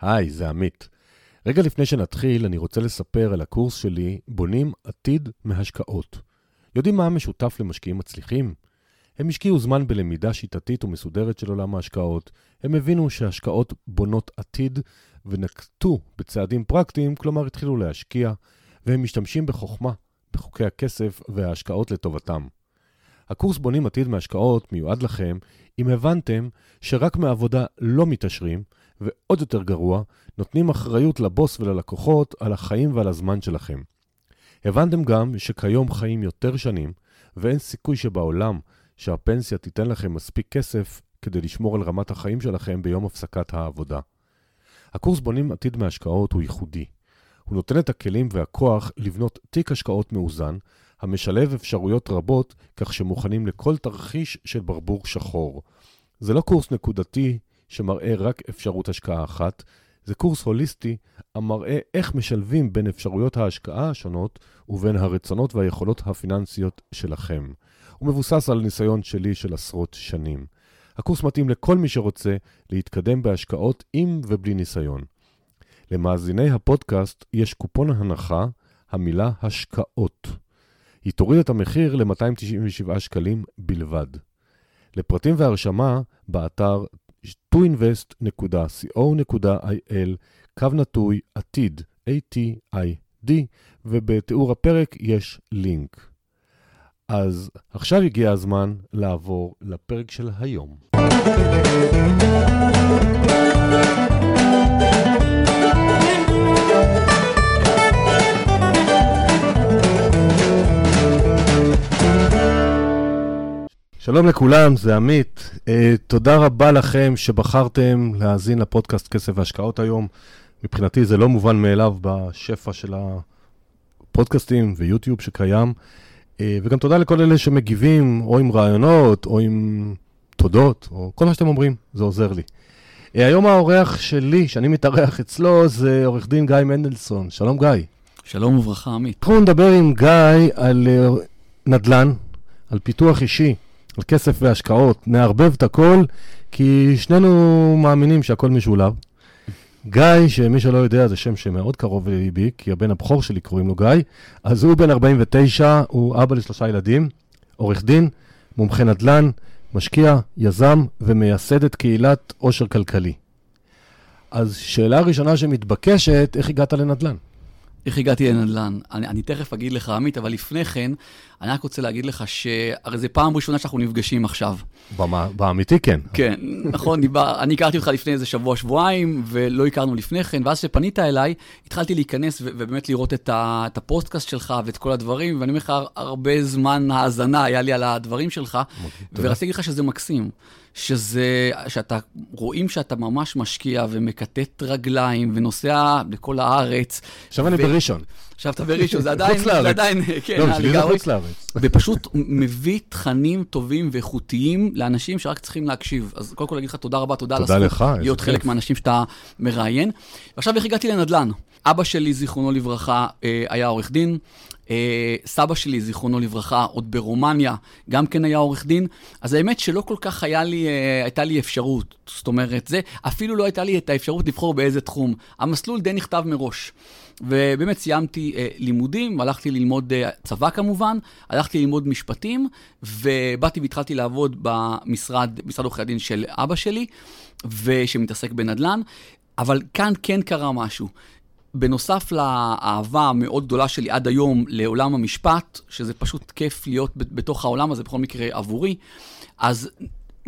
היי, זה עמית. רגע לפני שנתחיל, אני רוצה לספר על הקורס שלי, בונים עתיד מהשקעות. יודעים מה המשותף למשקיעים מצליחים? הם השקיעו זמן בלמידה שיטתית ומסודרת של עולם ההשקעות. הם הבינו שהשקעות בונות עתיד ונקטו בצעדים פרקטיים, כלומר התחילו להשקיע, והם משתמשים בחוכמה, בחוקי הכסף וההשקעות לטובתם. הקורס בונים עתיד מהשקעות מיועד לכם אם הבנתם שרק מעבודה לא מתעשרים, ועוד יותר גרוע, נותנים אחריות לבוס וללקוחות על החיים ועל הזמן שלכם. הבנתם גם שכיום חיים יותר שנים, ואין סיכוי שבעולם שהפנסיה תיתן לכם מספיק כסף כדי לשמור על רמת החיים שלכם ביום הפסקת העבודה. הקורס בונים עתיד מהשקעות הוא ייחודי. הוא נותן את הכלים והכוח לבנות תיק השקעות מאוזן, המשלב אפשרויות רבות, כך שמוכנים לכל תרחיש של ברבור שחור. זה לא קורס נקודתי שמראה רק אפשרות השקעה אחת, זה קורס הוליסטי המראה איך משלבים בין אפשרויות ההשקעה השונות ובין הרצונות והיכולות הפיננסיות שלכם. הוא מבוסס על ניסיון שלי של עשרות שנים. הקורס מתאים לכל מי שרוצה להתקדם בהשקעות עם ובלי ניסיון. למאזיני הפודקאסט יש קופון הנחה, המילה השקעות. היא תוריד את המחיר ל-297 שקלים בלבד. לפרטים והרשמה, באתר toinvest.co.il, קו נטוי עתיד, A-T-I-D, ובתיאור הפרק יש לינק. אז עכשיו הגיע הזמן לעבור לפרק של היום. שלום לכולם, זה עמית. Uh, תודה רבה לכם שבחרתם להאזין לפודקאסט כסף והשקעות היום. מבחינתי זה לא מובן מאליו בשפע של הפודקאסטים ויוטיוב שקיים. Uh, וגם תודה לכל אלה שמגיבים, או עם רעיונות, או עם תודות, או כל מה שאתם אומרים, זה עוזר לי. Uh, היום האורח שלי, שאני מתארח אצלו, זה עורך דין גיא מנדלסון. שלום גיא. שלום וברכה, עמית. אנחנו נדבר עם גיא על uh, נדל"ן, על פיתוח אישי. על כסף והשקעות, נערבב את הכל, כי שנינו מאמינים שהכל משולב. גיא, שמי שלא יודע, זה שם שמאוד קרוב לליבי, כי הבן הבכור שלי קוראים לו גיא, אז הוא בן 49, הוא אבא לשלושה ילדים, עורך דין, מומחה נדל"ן, משקיע, יזם ומייסד את קהילת עושר כלכלי. אז שאלה ראשונה שמתבקשת, איך הגעת לנדל"ן? איך הגעתי לנדל"ן? אני, אני תכף אגיד לך, עמית, אבל לפני כן, אני רק רוצה להגיד לך שהרי זו פעם ראשונה שאנחנו נפגשים עכשיו. באמיתי כן. כן, נכון, דיבר, אני הכרתי אותך לפני איזה שבוע, שבועיים, ולא הכרנו לפני כן, ואז כשפנית אליי, התחלתי להיכנס ו- ובאמת לראות את, ה- את הפוסטקאסט שלך ואת כל הדברים, ואני אומר לך, הרבה זמן האזנה היה לי על הדברים שלך, ורציתי להגיד לך שזה מקסים. שזה, שאתה, רואים שאתה ממש משקיע ומכתת רגליים ונוסע לכל הארץ. עכשיו ו... אני בראשון. עכשיו אתה בראשון, זה עדיין, זה עדיין, כן, לא, בשבילי זה חוץ לארץ. ופשוט מביא תכנים טובים ואיכותיים לאנשים שרק צריכים להקשיב. אז קודם כל להגיד לך תודה רבה, תודה על הזכות. להיות חלק מהאנשים שאתה מראיין. ועכשיו איך הגעתי לנדל"ן? אבא שלי, זיכרונו לברכה, אה, היה עורך דין. אה, סבא שלי, זיכרונו לברכה, עוד ברומניה, גם כן היה עורך דין. אז האמת שלא כל כך היה לי, אה, הייתה לי אפשרות. זאת אומרת, זה, אפילו לא הייתה לי את האפשרות לבחור באיזה תחום. המסלול די נכתב מראש. ובאמת סיימתי אה, לימודים, הלכתי ללמוד אה, צבא כמובן, הלכתי ללמוד משפטים, ובאתי והתחלתי לעבוד במשרד, משרד עורכי הדין של אבא שלי, ושמתעסק בנדל"ן, אבל כאן כן קרה משהו. בנוסף לאהבה המאוד גדולה שלי עד היום לעולם המשפט, שזה פשוט כיף להיות בתוך העולם הזה, בכל מקרה עבורי, אז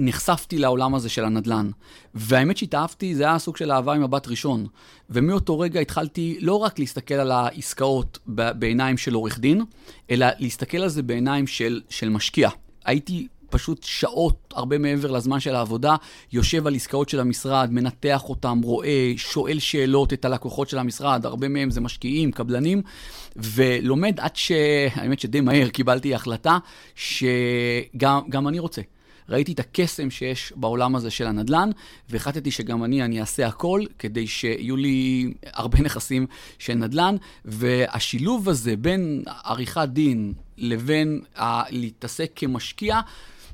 נחשפתי לעולם הזה של הנדל"ן. והאמת שהתאהבתי, זה היה סוג של אהבה עם מבט ראשון. ומאותו רגע התחלתי לא רק להסתכל על העסקאות בעיניים של עורך דין, אלא להסתכל על זה בעיניים של, של משקיע. הייתי פשוט שעות, הרבה מעבר לזמן של העבודה, יושב על עסקאות של המשרד, מנתח אותם, רואה, שואל שאלות את הלקוחות של המשרד, הרבה מהם זה משקיעים, קבלנים, ולומד עד ש... האמת שדי מהר קיבלתי החלטה שגם אני רוצה. ראיתי את הקסם שיש בעולם הזה של הנדל"ן, והחלטתי שגם אני, אני אעשה הכל כדי שיהיו לי הרבה נכסים של נדל"ן, והשילוב הזה בין עריכת דין לבין ה- להתעסק כמשקיע,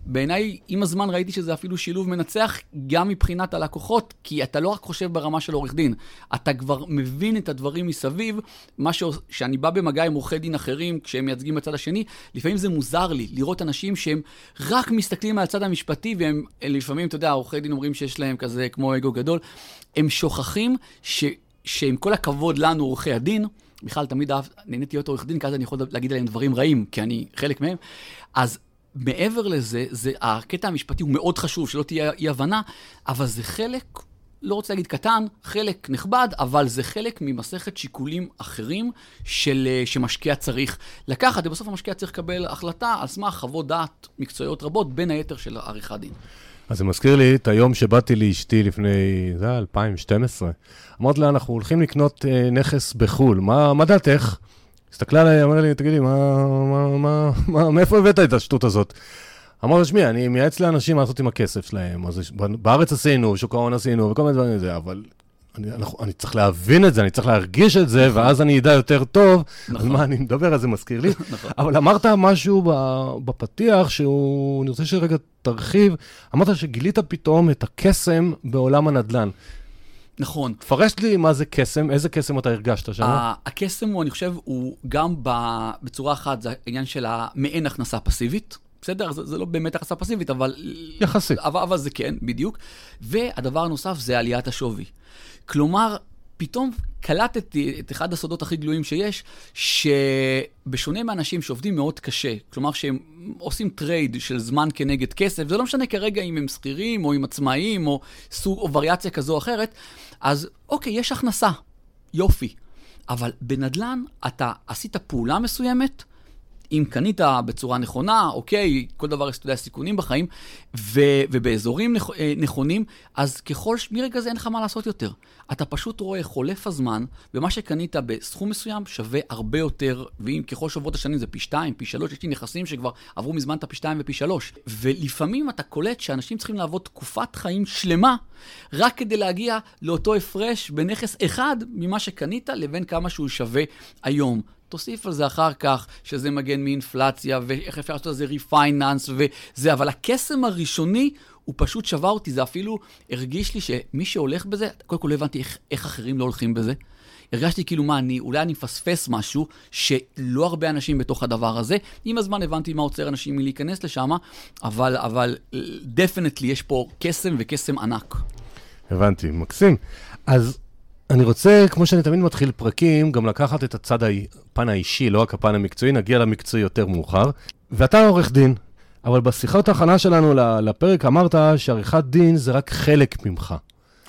בעיניי, עם הזמן ראיתי שזה אפילו שילוב מנצח גם מבחינת הלקוחות, כי אתה לא רק חושב ברמה של עורך דין, אתה כבר מבין את הדברים מסביב, מה ש... שאני בא במגע עם עורכי דין אחרים, כשהם מייצגים בצד השני, לפעמים זה מוזר לי לראות אנשים שהם רק מסתכלים על הצד המשפטי, והם לפעמים, אתה יודע, עורכי דין אומרים שיש להם כזה כמו אגו גדול, הם שוכחים ש... שעם כל הכבוד לנו, עורכי הדין, בכלל תמיד אהב, נהניתי להיות עורך דין, כי אז אני יכול להגיד עליהם דברים רעים, כי אני חלק מהם. אז מעבר לזה, זה, הקטע המשפטי הוא מאוד חשוב, שלא תהיה אי-הבנה, אבל זה חלק, לא רוצה להגיד קטן, חלק נכבד, אבל זה חלק ממסכת שיקולים אחרים של, שמשקיע צריך לקחת, ובסוף המשקיע צריך לקבל החלטה על סמך חוות דעת מקצועיות רבות, בין היתר של עריכת דין. אז זה מזכיר לי את היום שבאתי לאשתי לפני, זה היה 2012. אמרתי לה, אנחנו הולכים לקנות אה, נכס בחו"ל, מה, מה דעתך? הסתכלה עליי, אמרה לי, תגידי, מה, מה, מה, מה, מאיפה הבאת את השטות הזאת? אמרתי, שמי, אני מייעץ לאנשים מה לעשות עם הכסף שלהם. אז בארץ עשינו, שוק ההון עשינו, וכל מיני דברים כאלה, אבל אני, אנחנו, אני צריך להבין את זה, אני צריך להרגיש את זה, נכון. ואז אני אדע יותר טוב נכון. על מה אני מדבר, אז זה מזכיר לי. נכון. אבל אמרת משהו בפתיח, שהוא, אני רוצה שרגע תרחיב, אמרת שגילית פתאום את הקסם בעולם הנדל"ן. נכון. תפרש לי מה זה קסם, איזה קסם אתה הרגשת שם? הקסם הוא, אני חושב, הוא גם בצורה אחת, זה העניין של המעין הכנסה פסיבית. בסדר? זה, זה לא באמת הכנסה פסיבית, אבל... יחסית. אבל, אבל זה כן, בדיוק. והדבר הנוסף זה עליית השווי. כלומר, פתאום קלטתי את אחד הסודות הכי גלויים שיש, שבשונה מאנשים שעובדים מאוד קשה, כלומר שהם עושים trade של זמן כנגד כסף, זה לא משנה כרגע אם הם שכירים או אם עצמאים או סוג או וריאציה כזו או אחרת, אז אוקיי, יש הכנסה, יופי. אבל בנדל"ן אתה עשית פעולה מסוימת, אם קנית בצורה נכונה, אוקיי, כל דבר יש, אתה יודע, סיכונים בחיים, ו, ובאזורים נכ, אה, נכונים, אז ככל, מרגע זה אין לך מה לעשות יותר. אתה פשוט רואה, חולף הזמן, ומה שקנית בסכום מסוים שווה הרבה יותר, ואם ככל שעוברות השנים זה פי שתיים, פי שלוש, יש לי נכסים שכבר עברו מזמן את הפי שתיים ופי שלוש. ולפעמים אתה קולט שאנשים צריכים לעבוד תקופת חיים שלמה, רק כדי להגיע לאותו הפרש בנכס אחד ממה שקנית לבין כמה שהוא שווה היום. תוסיף על זה אחר כך, שזה מגן מאינפלציה, ואיך אפשר לעשות על זה refinance וזה, אבל הקסם הראשוני הוא פשוט שבר אותי, זה אפילו הרגיש לי שמי שהולך בזה, קודם כל לא הבנתי איך, איך אחרים לא הולכים בזה. הרגשתי כאילו מה, אני, אולי אני מפספס משהו שלא הרבה אנשים בתוך הדבר הזה. עם הזמן הבנתי מה עוצר אנשים מלהיכנס לשם, אבל, אבל definitely יש פה קסם וקסם ענק. הבנתי, מקסים. אז אני רוצה, כמו שאני תמיד מתחיל פרקים, גם לקחת את הצד, הפן האישי, לא רק הפן המקצועי, נגיע למקצועי יותר מאוחר. ואתה עורך דין, אבל בשיחות ההכנה שלנו לפרק אמרת שעריכת דין זה רק חלק ממך.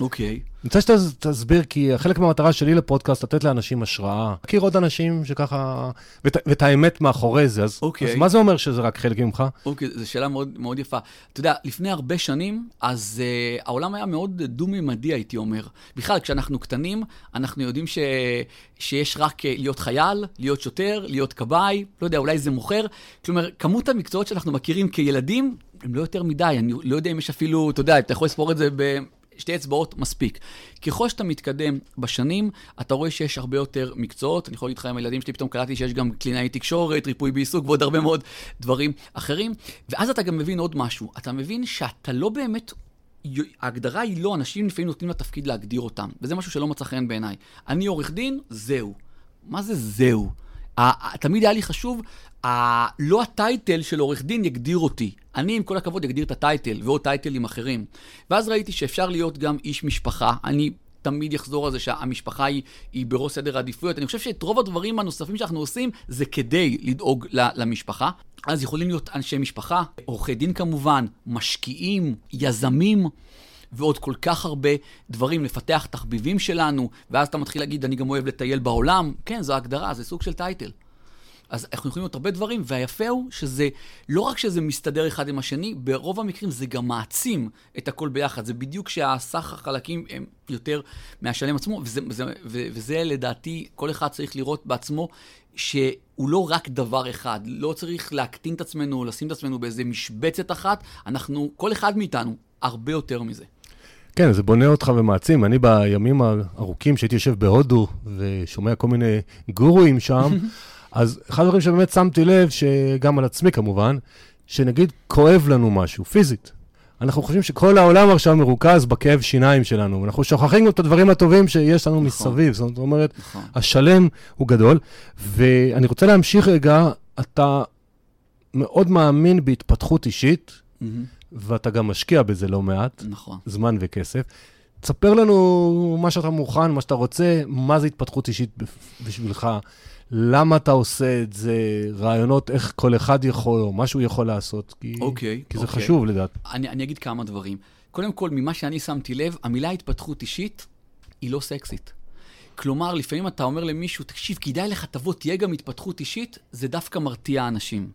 אוקיי. אני רוצה שתסביר, כי חלק מהמטרה שלי לפודקאסט, לתת לאנשים השראה. להכיר עוד אנשים שככה, ואת, ואת האמת מאחורי זה. אז, אוקיי. אז מה זה אומר שזה רק חלק ממך? אוקיי, זו שאלה מאוד, מאוד יפה. אתה יודע, לפני הרבה שנים, אז uh, העולם היה מאוד דו-ממדי, הייתי אומר. בכלל, כשאנחנו קטנים, אנחנו יודעים ש, שיש רק uh, להיות חייל, להיות שוטר, להיות כבאי, לא יודע, אולי זה מוכר. כלומר, כמות המקצועות שאנחנו מכירים כילדים, הם לא יותר מדי. אני לא יודע אם יש אפילו, אתה יודע, אתה יכול לספור את זה ב... שתי אצבעות מספיק. ככל שאתה מתקדם בשנים, אתה רואה שיש הרבה יותר מקצועות. אני יכול להגיד לך עם הילדים שלי, פתאום קלטתי שיש גם קלינאי תקשורת, ריפוי בעיסוק ועוד הרבה מאוד דברים אחרים. ואז אתה גם מבין עוד משהו. אתה מבין שאתה לא באמת ההגדרה היא לא, אנשים לפעמים נותנים לתפקיד להגדיר אותם, וזה משהו שלא מצא חן בעיניי. אני עורך דין, זהו. מה זה זהו? תמיד היה לי חשוב, לא הטייטל של עורך דין יגדיר אותי. אני, עם כל הכבוד, אגדיר את הטייטל, ועוד טייטלים אחרים. ואז ראיתי שאפשר להיות גם איש משפחה. אני תמיד אחזור על זה שהמשפחה היא, היא בראש סדר העדיפויות. אני חושב שאת רוב הדברים הנוספים שאנחנו עושים, זה כדי לדאוג למשפחה. אז יכולים להיות אנשי משפחה, עורכי דין כמובן, משקיעים, יזמים. ועוד כל כך הרבה דברים, לפתח תחביבים שלנו, ואז אתה מתחיל להגיד, אני גם אוהב לטייל בעולם. כן, זו הגדרה, זה סוג של טייטל. אז אנחנו יכולים לראות הרבה דברים, והיפה הוא שזה, לא רק שזה מסתדר אחד עם השני, ברוב המקרים זה גם מעצים את הכל ביחד. זה בדיוק שהסך החלקים הם יותר מהשלם עצמו, וזה, וזה, וזה לדעתי, כל אחד צריך לראות בעצמו שהוא לא רק דבר אחד. לא צריך להקטין את עצמנו, לשים את עצמנו באיזה משבצת אחת, אנחנו, כל אחד מאיתנו, הרבה יותר מזה. כן, זה בונה אותך ומעצים. אני בימים הארוכים שהייתי יושב בהודו ושומע כל מיני גורואים שם, אז אחד הדברים שבאמת שמתי לב, שגם על עצמי כמובן, שנגיד כואב לנו משהו, פיזית. אנחנו חושבים שכל העולם עכשיו מרוכז בכאב שיניים שלנו, אנחנו שוכחים את הדברים הטובים שיש לנו נכון, מסביב. זאת אומרת, נכון. השלם הוא גדול. ואני רוצה להמשיך רגע, אתה מאוד מאמין בהתפתחות אישית, mm-hmm. ואתה גם משקיע בזה לא מעט, נכון. זמן וכסף. תספר לנו מה שאתה מוכן, מה שאתה רוצה, מה זה התפתחות אישית בשבילך, למה אתה עושה את זה, רעיונות איך כל אחד יכול, או מה שהוא יכול לעשות, כי, okay, אוקיי, כי זה okay. אוקיי. חשוב לדעת. אני, אני אגיד כמה דברים. קודם כל, ממה שאני שמתי לב, המילה התפתחות אישית היא לא סקסית. כלומר, לפעמים אתה אומר למישהו, תקשיב, כדאי לך, תבוא, תהיה גם התפתחות אישית, זה דווקא מרתיע אנשים.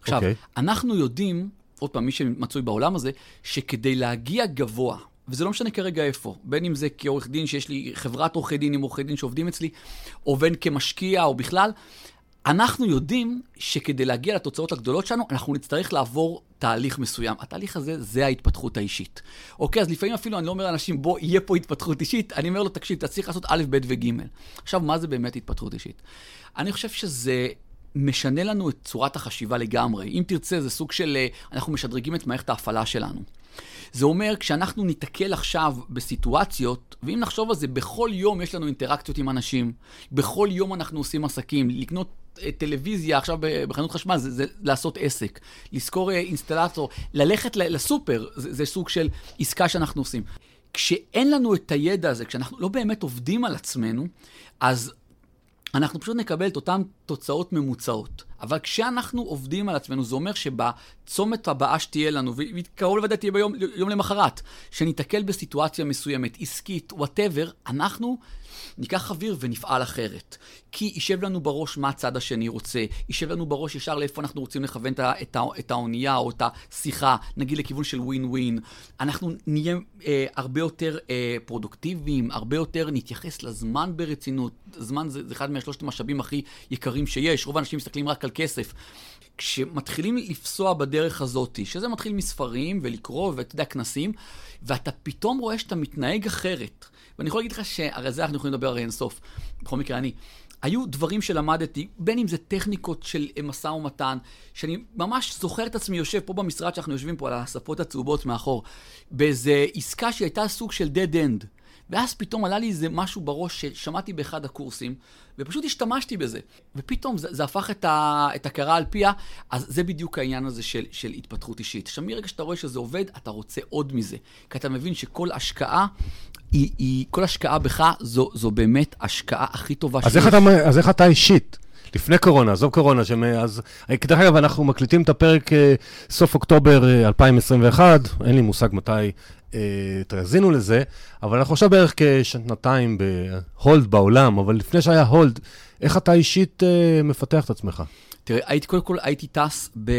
עכשיו, okay. אוקיי. אנחנו יודעים, עוד פעם, מי שמצוי בעולם הזה, שכדי להגיע גבוה, וזה לא משנה כרגע איפה, בין אם זה כעורך דין שיש לי חברת עורכי דין עם עורכי דין שעובדים אצלי, או בין כמשקיע או בכלל, אנחנו יודעים שכדי להגיע לתוצאות הגדולות שלנו, אנחנו נצטרך לעבור תהליך מסוים. התהליך הזה, זה ההתפתחות האישית. אוקיי, אז לפעמים אפילו אני לא אומר לאנשים, בוא, יהיה פה התפתחות אישית, אני אומר לו, תקשיב, אתה צריך לעשות א', ב' וג'. עכשיו, מה זה באמת התפתחות אישית? אני חושב שזה משנה לנו את צורת החשיבה לגמרי. אם תרצה, זה סוג של, אה, אנחנו משדרגים את מערכת ההפעלה שלנו. זה אומר, כשאנחנו ניתקל עכשיו בסיטואציות, ואם נחשוב על זה, בכל יום יש לנו אינטראקציות עם אנשים, בכל יום אנחנו עושים עסקים, לקנות אה, טלוויזיה עכשיו בחנות חשמל, זה, זה לעשות עסק. לשכור אה, אינסטלטור, ללכת לסופר, זה, זה סוג של עסקה שאנחנו עושים. כשאין לנו את הידע הזה, כשאנחנו לא באמת עובדים על עצמנו, אז אנחנו פשוט נקבל את אותן תוצאות ממוצעות. אבל כשאנחנו עובדים על עצמנו, זה אומר שבצומת הבאה שתהיה לנו, וקרוב לוודאי תהיה ביום יום למחרת, שניתקל בסיטואציה מסוימת, עסקית, whatever, אנחנו ניקח אוויר ונפעל אחרת. כי יישב לנו בראש מה הצד השני רוצה, יישב לנו בראש ישר לאיפה אנחנו רוצים לכוון את, האונייה או את השיחה, נגיד לכיוון של ווין ווין. אנחנו נהיה אה, הרבה יותר אה, פרודוקטיביים, הרבה יותר נתייחס לזמן ברצינות. זמן זה, זה אחד מהשלושת המשאבים הכי יקרים שיש, רוב האנשים מסתכלים רק על כסף. כשמתחילים לפסוע בדרך הזאת, שזה מתחיל מספרים ולקרוא ואתה יודע, כנסים, ואתה פתאום רואה שאתה מתנהג אחרת. ואני יכול להגיד לך שהרי זה אנחנו יכולים לדבר הרי אינסוף. בכל מקרה, אני. היו דברים שלמדתי, בין אם זה טכניקות של משא ומתן, שאני ממש זוכר את עצמי יושב פה במשרד שאנחנו יושבים פה על השפות הצהובות מאחור, באיזה עסקה שהייתה סוג של dead end. ואז פתאום עלה לי איזה משהו בראש ששמעתי באחד הקורסים, ופשוט השתמשתי בזה. ופתאום זה, זה הפך את, ה, את הקרה על פיה, אז זה בדיוק העניין הזה של, של התפתחות אישית. עכשיו, מרגע שאתה רואה שזה עובד, אתה רוצה עוד מזה. כי אתה מבין שכל השקעה, היא, היא, כל השקעה בך זו, זו באמת השקעה הכי טובה אז שיש. איך אתה, אז איך אתה אישית? לפני קורונה, עזוב קורונה, אז... דרך אגב, אנחנו מקליטים את הפרק אה, סוף אוקטובר 2021, אה, אין לי מושג מתי אה, תאזינו לזה, אבל אנחנו עכשיו בערך כשנתיים ב hold בעולם, אבל לפני שהיה hold, איך אתה אישית אה, מפתח את עצמך? תראה, הייתי, קודם כל הייתי טס ב,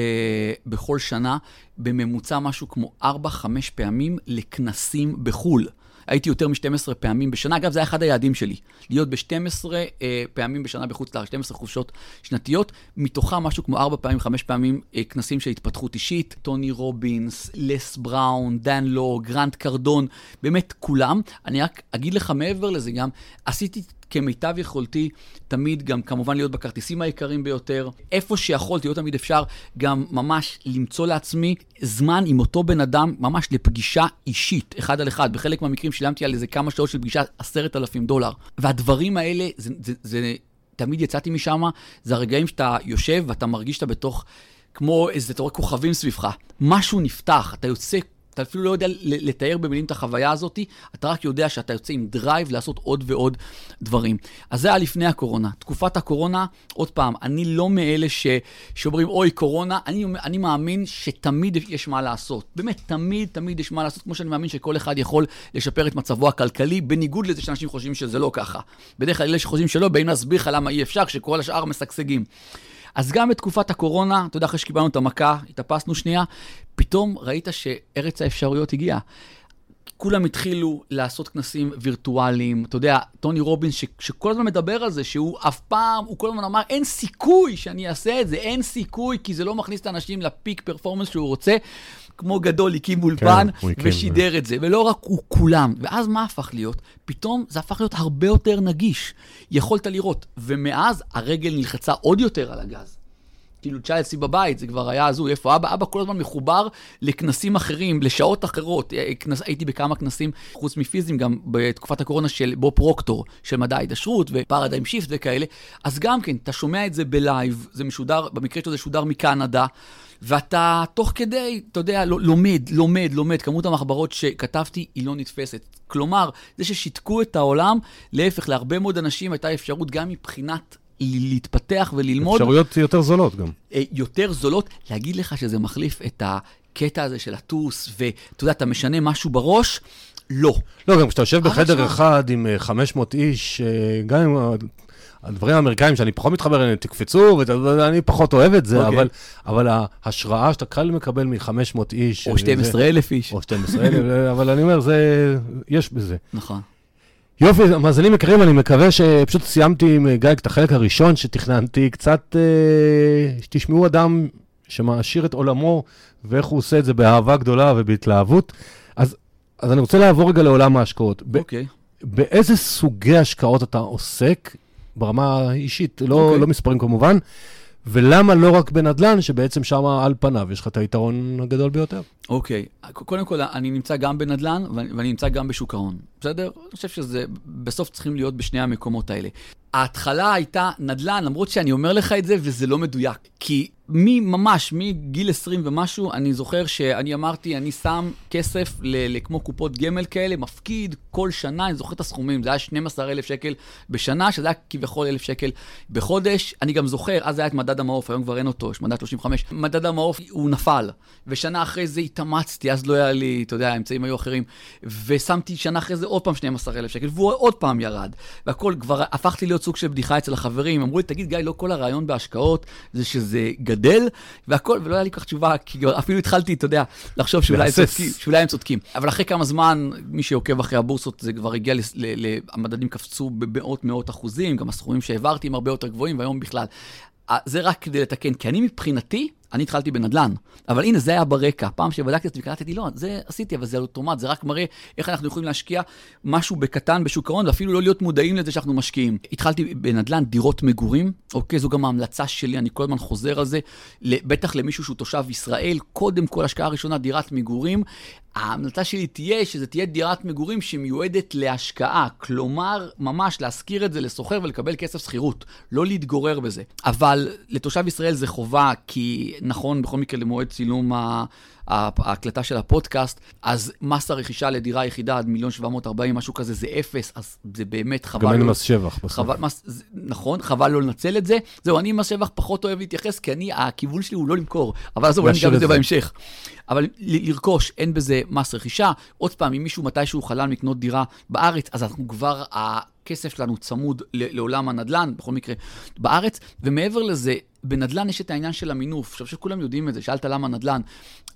בכל שנה בממוצע משהו כמו 4-5 פעמים לכנסים בחו"ל. הייתי יותר מ-12 פעמים בשנה. אגב, זה היה אחד היעדים שלי, להיות ב-12 אה, פעמים בשנה בחוץ לארץ, 12 חופשות שנתיות, מתוכם משהו כמו 4 פעמים, 5 פעמים אה, כנסים של התפתחות אישית, טוני רובינס, לס בראון, דן לו, גרנט קרדון, באמת כולם. אני רק אגיד לך מעבר לזה גם, עשיתי כמיטב יכולתי, תמיד גם כמובן להיות בכרטיסים היקרים ביותר. איפה שיכולתי, לא תמיד אפשר, גם ממש למצוא לעצמי זמן עם אותו בן אדם, ממש לפגישה אישית, אחד על אחד. בחלק מהמקרים שילמתי על איזה כמה שעות של פגישה, עשרת אלפים דולר. והדברים האלה, זה, זה, זה, תמיד יצאתי משם, זה הרגעים שאתה יושב ואתה מרגיש שאתה בתוך... כמו איזה, רואה כוכבים סביבך. משהו נפתח, אתה יוצא אתה אפילו לא יודע לתאר במילים את החוויה הזאת, אתה רק יודע שאתה יוצא עם drive לעשות עוד ועוד דברים. אז זה היה לפני הקורונה. תקופת הקורונה, עוד פעם, אני לא מאלה ש... שאומרים, אוי, קורונה, אני, אני מאמין שתמיד יש מה לעשות. באמת, תמיד, תמיד יש מה לעשות, כמו שאני מאמין שכל אחד יכול לשפר את מצבו הכלכלי, בניגוד לזה שאנשים חושבים שזה לא ככה. בדרך כלל אלה שחושבים שלא, באים להסביר לך למה אי אפשר, כשכל השאר משגשגים. אז גם בתקופת הקורונה, אתה יודע, אחרי שקיבלנו את המכה, התאפסנו שנייה, פתאום ראית שארץ האפשרויות הגיעה. כולם התחילו לעשות כנסים וירטואליים. אתה יודע, טוני רובינס, ש, שכל הזמן מדבר על זה, שהוא אף פעם, הוא כל הזמן אמר, אין סיכוי שאני אעשה את זה, אין סיכוי, כי זה לא מכניס את האנשים לפיק פרפורמנס שהוא רוצה. כמו גדול, הקים אולפן כן, ושידר את זה, ולא רק הוא, כולם. ואז מה הפך להיות? פתאום זה הפך להיות הרבה יותר נגיש. יכולת לראות, ומאז הרגל נלחצה עוד יותר על הגז. כאילו אצלי בבית, זה כבר היה הזוי, איפה אבא? אבא כל הזמן מחובר לכנסים אחרים, לשעות אחרות. אה, כנס, הייתי בכמה כנסים, חוץ מפיזיים, גם בתקופת הקורונה של בוב פרוקטור, של מדע ההתעשרות ו paradigm shift וכאלה. אז גם כן, אתה שומע את זה ב live, זה משודר, במקרה שלו זה שודר מקנדה. ואתה תוך כדי, אתה יודע, לומד, לומד, לומד. כמות המחברות שכתבתי היא לא נתפסת. כלומר, זה ששיתקו את העולם, להפך, להרבה מאוד אנשים הייתה אפשרות גם מבחינת להתפתח וללמוד. אפשרויות יותר זולות גם. אה, יותר זולות. להגיד לך שזה מחליף את הקטע הזה של לטוס, ואתה יודע, אתה משנה משהו בראש, לא. לא, גם כשאתה יושב בחדר אחד עם 500 אה, איש, אה, גם אם הדברים האמריקאים שאני פחות מתחבר אליהם, תקפצו, ואני פחות אוהב את זה, okay. אוקיי. אבל, אבל ההשראה שאתה קל מקבל מ-500 איש... או 12,000 איש. או 12,000, אבל אני אומר, זה, יש בזה. נכון. יופי, מאזינים יקרים, אני מקווה שפשוט סיימתי עם גיא את החלק הראשון שתכננתי, קצת אה, שתשמעו אדם שמעשיר את עולמו ואיך הוא עושה את זה באהבה גדולה ובהתלהבות. אז, אז אני רוצה לעבור רגע לעולם ההשקעות. אוקיי. Okay. באיזה סוגי השקעות אתה עוסק ברמה האישית, לא, okay. אוקיי. לא מספרים כמובן, ולמה לא רק בנדל"ן, שבעצם שם על פניו יש לך את היתרון הגדול ביותר? אוקיי, okay. קודם כל, אני נמצא גם בנדל"ן ואני נמצא גם בשוק ההון, בסדר? אני חושב שזה, בסוף צריכים להיות בשני המקומות האלה. ההתחלה הייתה נדל"ן, למרות שאני אומר לך את זה וזה לא מדויק. כי ממש, מגיל 20 ומשהו, אני זוכר שאני אמרתי, אני שם כסף לכמו קופות גמל כאלה, מפקיד כל שנה, אני זוכר את הסכומים, זה היה 12,000 שקל בשנה, שזה היה כביכול 1,000 שקל בחודש. אני גם זוכר, אז היה את מדד המעוף, היום כבר אין אותו, יש מדד 35. מדד המעוף, הוא נפל, ושנה אחרי זה התאמצתי, אז לא היה לי, אתה יודע, האמצעים היו אחרים, ושמתי שנה אחרי זה עוד פעם 12,000 שקל, והוא עוד פעם ירד. והכל, כבר הפכתי להיות סוג של בדיחה אצל החברים, אמרו לי, תגיד, גיא, לא כל הרעיון בהשקעות זה שזה גדל, והכל, ולא היה לי כל כך תשובה, כי אפילו התחלתי, אתה יודע, לחשוב שאולי הם, צודקים, שאולי הם צודקים. אבל אחרי כמה זמן, מי שעוקב אחרי הבורסות, זה כבר הגיע, המדדים קפצו במאות מאות אחוזים, גם הסכומים שהעברתי הם הרבה יותר גבוהים, והיום בכלל. זה רק כדי לתקן, כי אני מבחינתי, אני התחלתי בנדל"ן, אבל הנה, זה היה ברקע. פעם שבדקתי את זה וקראתי, לא, זה עשיתי, אבל זה אוטומט, זה רק מראה איך אנחנו יכולים להשקיע משהו בקטן בשוק ההון, ואפילו לא להיות מודעים לזה שאנחנו משקיעים. התחלתי בנדל"ן, דירות מגורים, אוקיי, זו גם ההמלצה שלי, אני כל הזמן חוזר על זה, בטח למישהו שהוא תושב ישראל, קודם כל, השקעה ראשונה, דירת מגורים. ההמלצה שלי תהיה שזה תהיה דירת מגורים שמיועדת להשקעה, כלומר, ממש להשכיר את זה לסוחר ולקבל כסף שכירות, לא להתגורר בזה. אבל לתושב ישראל זה חובה, כי נכון, בכל מקרה למועד צילום ההקלטה של הפודקאסט, אז מס הרכישה לדירה יחידה עד מיליון 740, משהו כזה, זה אפס, אז זה באמת חבל. גם אין מס שבח בסוף. חבל, מס, זה, נכון, חבל לא לנצל את זה. זהו, אני מס שבח פחות אוהב להתייחס, כי אני, הכיוון שלי הוא לא למכור, אבל עזוב, אני אגע בזה בהמשך. אבל לרכוש, אין בזה מס רכישה. עוד פעם, אם מישהו מתישהו חלם לקנות דירה בארץ, אז אנחנו כבר, הכסף שלנו צמוד לעולם הנדל"ן, בכל מקרה, בארץ. ומעבר לזה, בנדל"ן יש את העניין של המינוף. עכשיו, שכולם יודעים את זה, שאלת למה נדל"ן.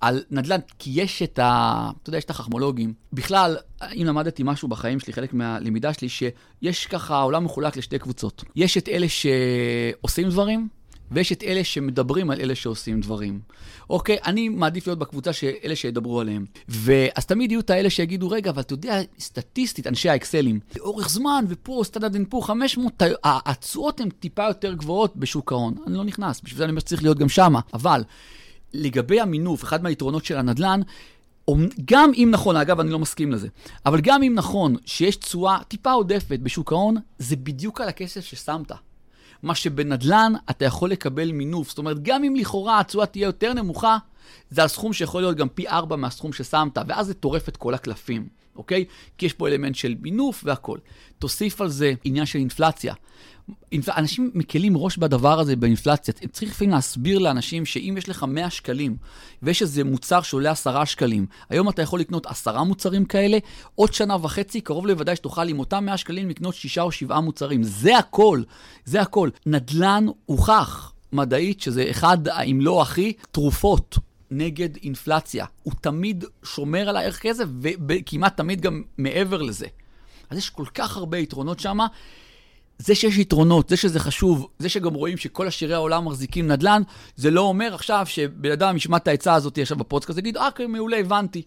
על נדל"ן, כי יש את ה... אתה יודע, יש את החכמולוגים. בכלל, אם למדתי משהו בחיים שלי, חלק מהלמידה שלי, שיש ככה, העולם מחולק לשתי קבוצות. יש את אלה שעושים דברים, ויש את אלה שמדברים על אלה שעושים דברים. אוקיי, אני מעדיף להיות בקבוצה של אלה שידברו עליהם. ואז תמיד יהיו את האלה שיגידו, רגע, אבל אתה יודע, סטטיסטית, אנשי האקסלים, לאורך זמן, ופה סטנדרט אנפו 500, התשואות הן טיפה יותר גבוהות בשוק ההון. אני לא נכנס, בשביל זה אני אומר שצריך להיות גם שמה. אבל לגבי המינוף, אחד מהיתרונות של הנדל"ן, גם אם נכון, אגב, אני לא מסכים לזה, אבל גם אם נכון שיש תשואה טיפה עודפת בשוק ההון, זה בדיוק על הכסף ששמת. מה שבנדל"ן אתה יכול לקבל מינוף. זאת אומרת, גם אם לכאורה התשואה תהיה יותר נמוכה, זה הסכום שיכול להיות גם פי ארבע מהסכום ששמת, ואז זה טורף את כל הקלפים, אוקיי? כי יש פה אלמנט של מינוף והכול. תוסיף על זה עניין של אינפלציה. אנשים מקלים ראש בדבר הזה באינפלציה. צריך לפעמים להסביר לאנשים שאם יש לך 100 שקלים ויש איזה מוצר שעולה 10 שקלים, היום אתה יכול לקנות 10 מוצרים כאלה, עוד שנה וחצי קרוב לוודאי שתוכל עם אותם 100 שקלים לקנות 6 או 7 מוצרים. זה הכל, זה הכל. נדל"ן הוכח מדעית שזה אחד, אם לא הכי, תרופות. נגד אינפלציה. הוא תמיד שומר על הערך כסף, וכמעט תמיד גם מעבר לזה. אז יש כל כך הרבה יתרונות שם. זה שיש יתרונות, זה שזה חשוב, זה שגם רואים שכל עשירי העולם מחזיקים נדל"ן, זה לא אומר עכשיו שבן אדם ישמע את העצה הזאת עכשיו בפודקאסט, יגיד, אה, כן, מעולה, הבנתי.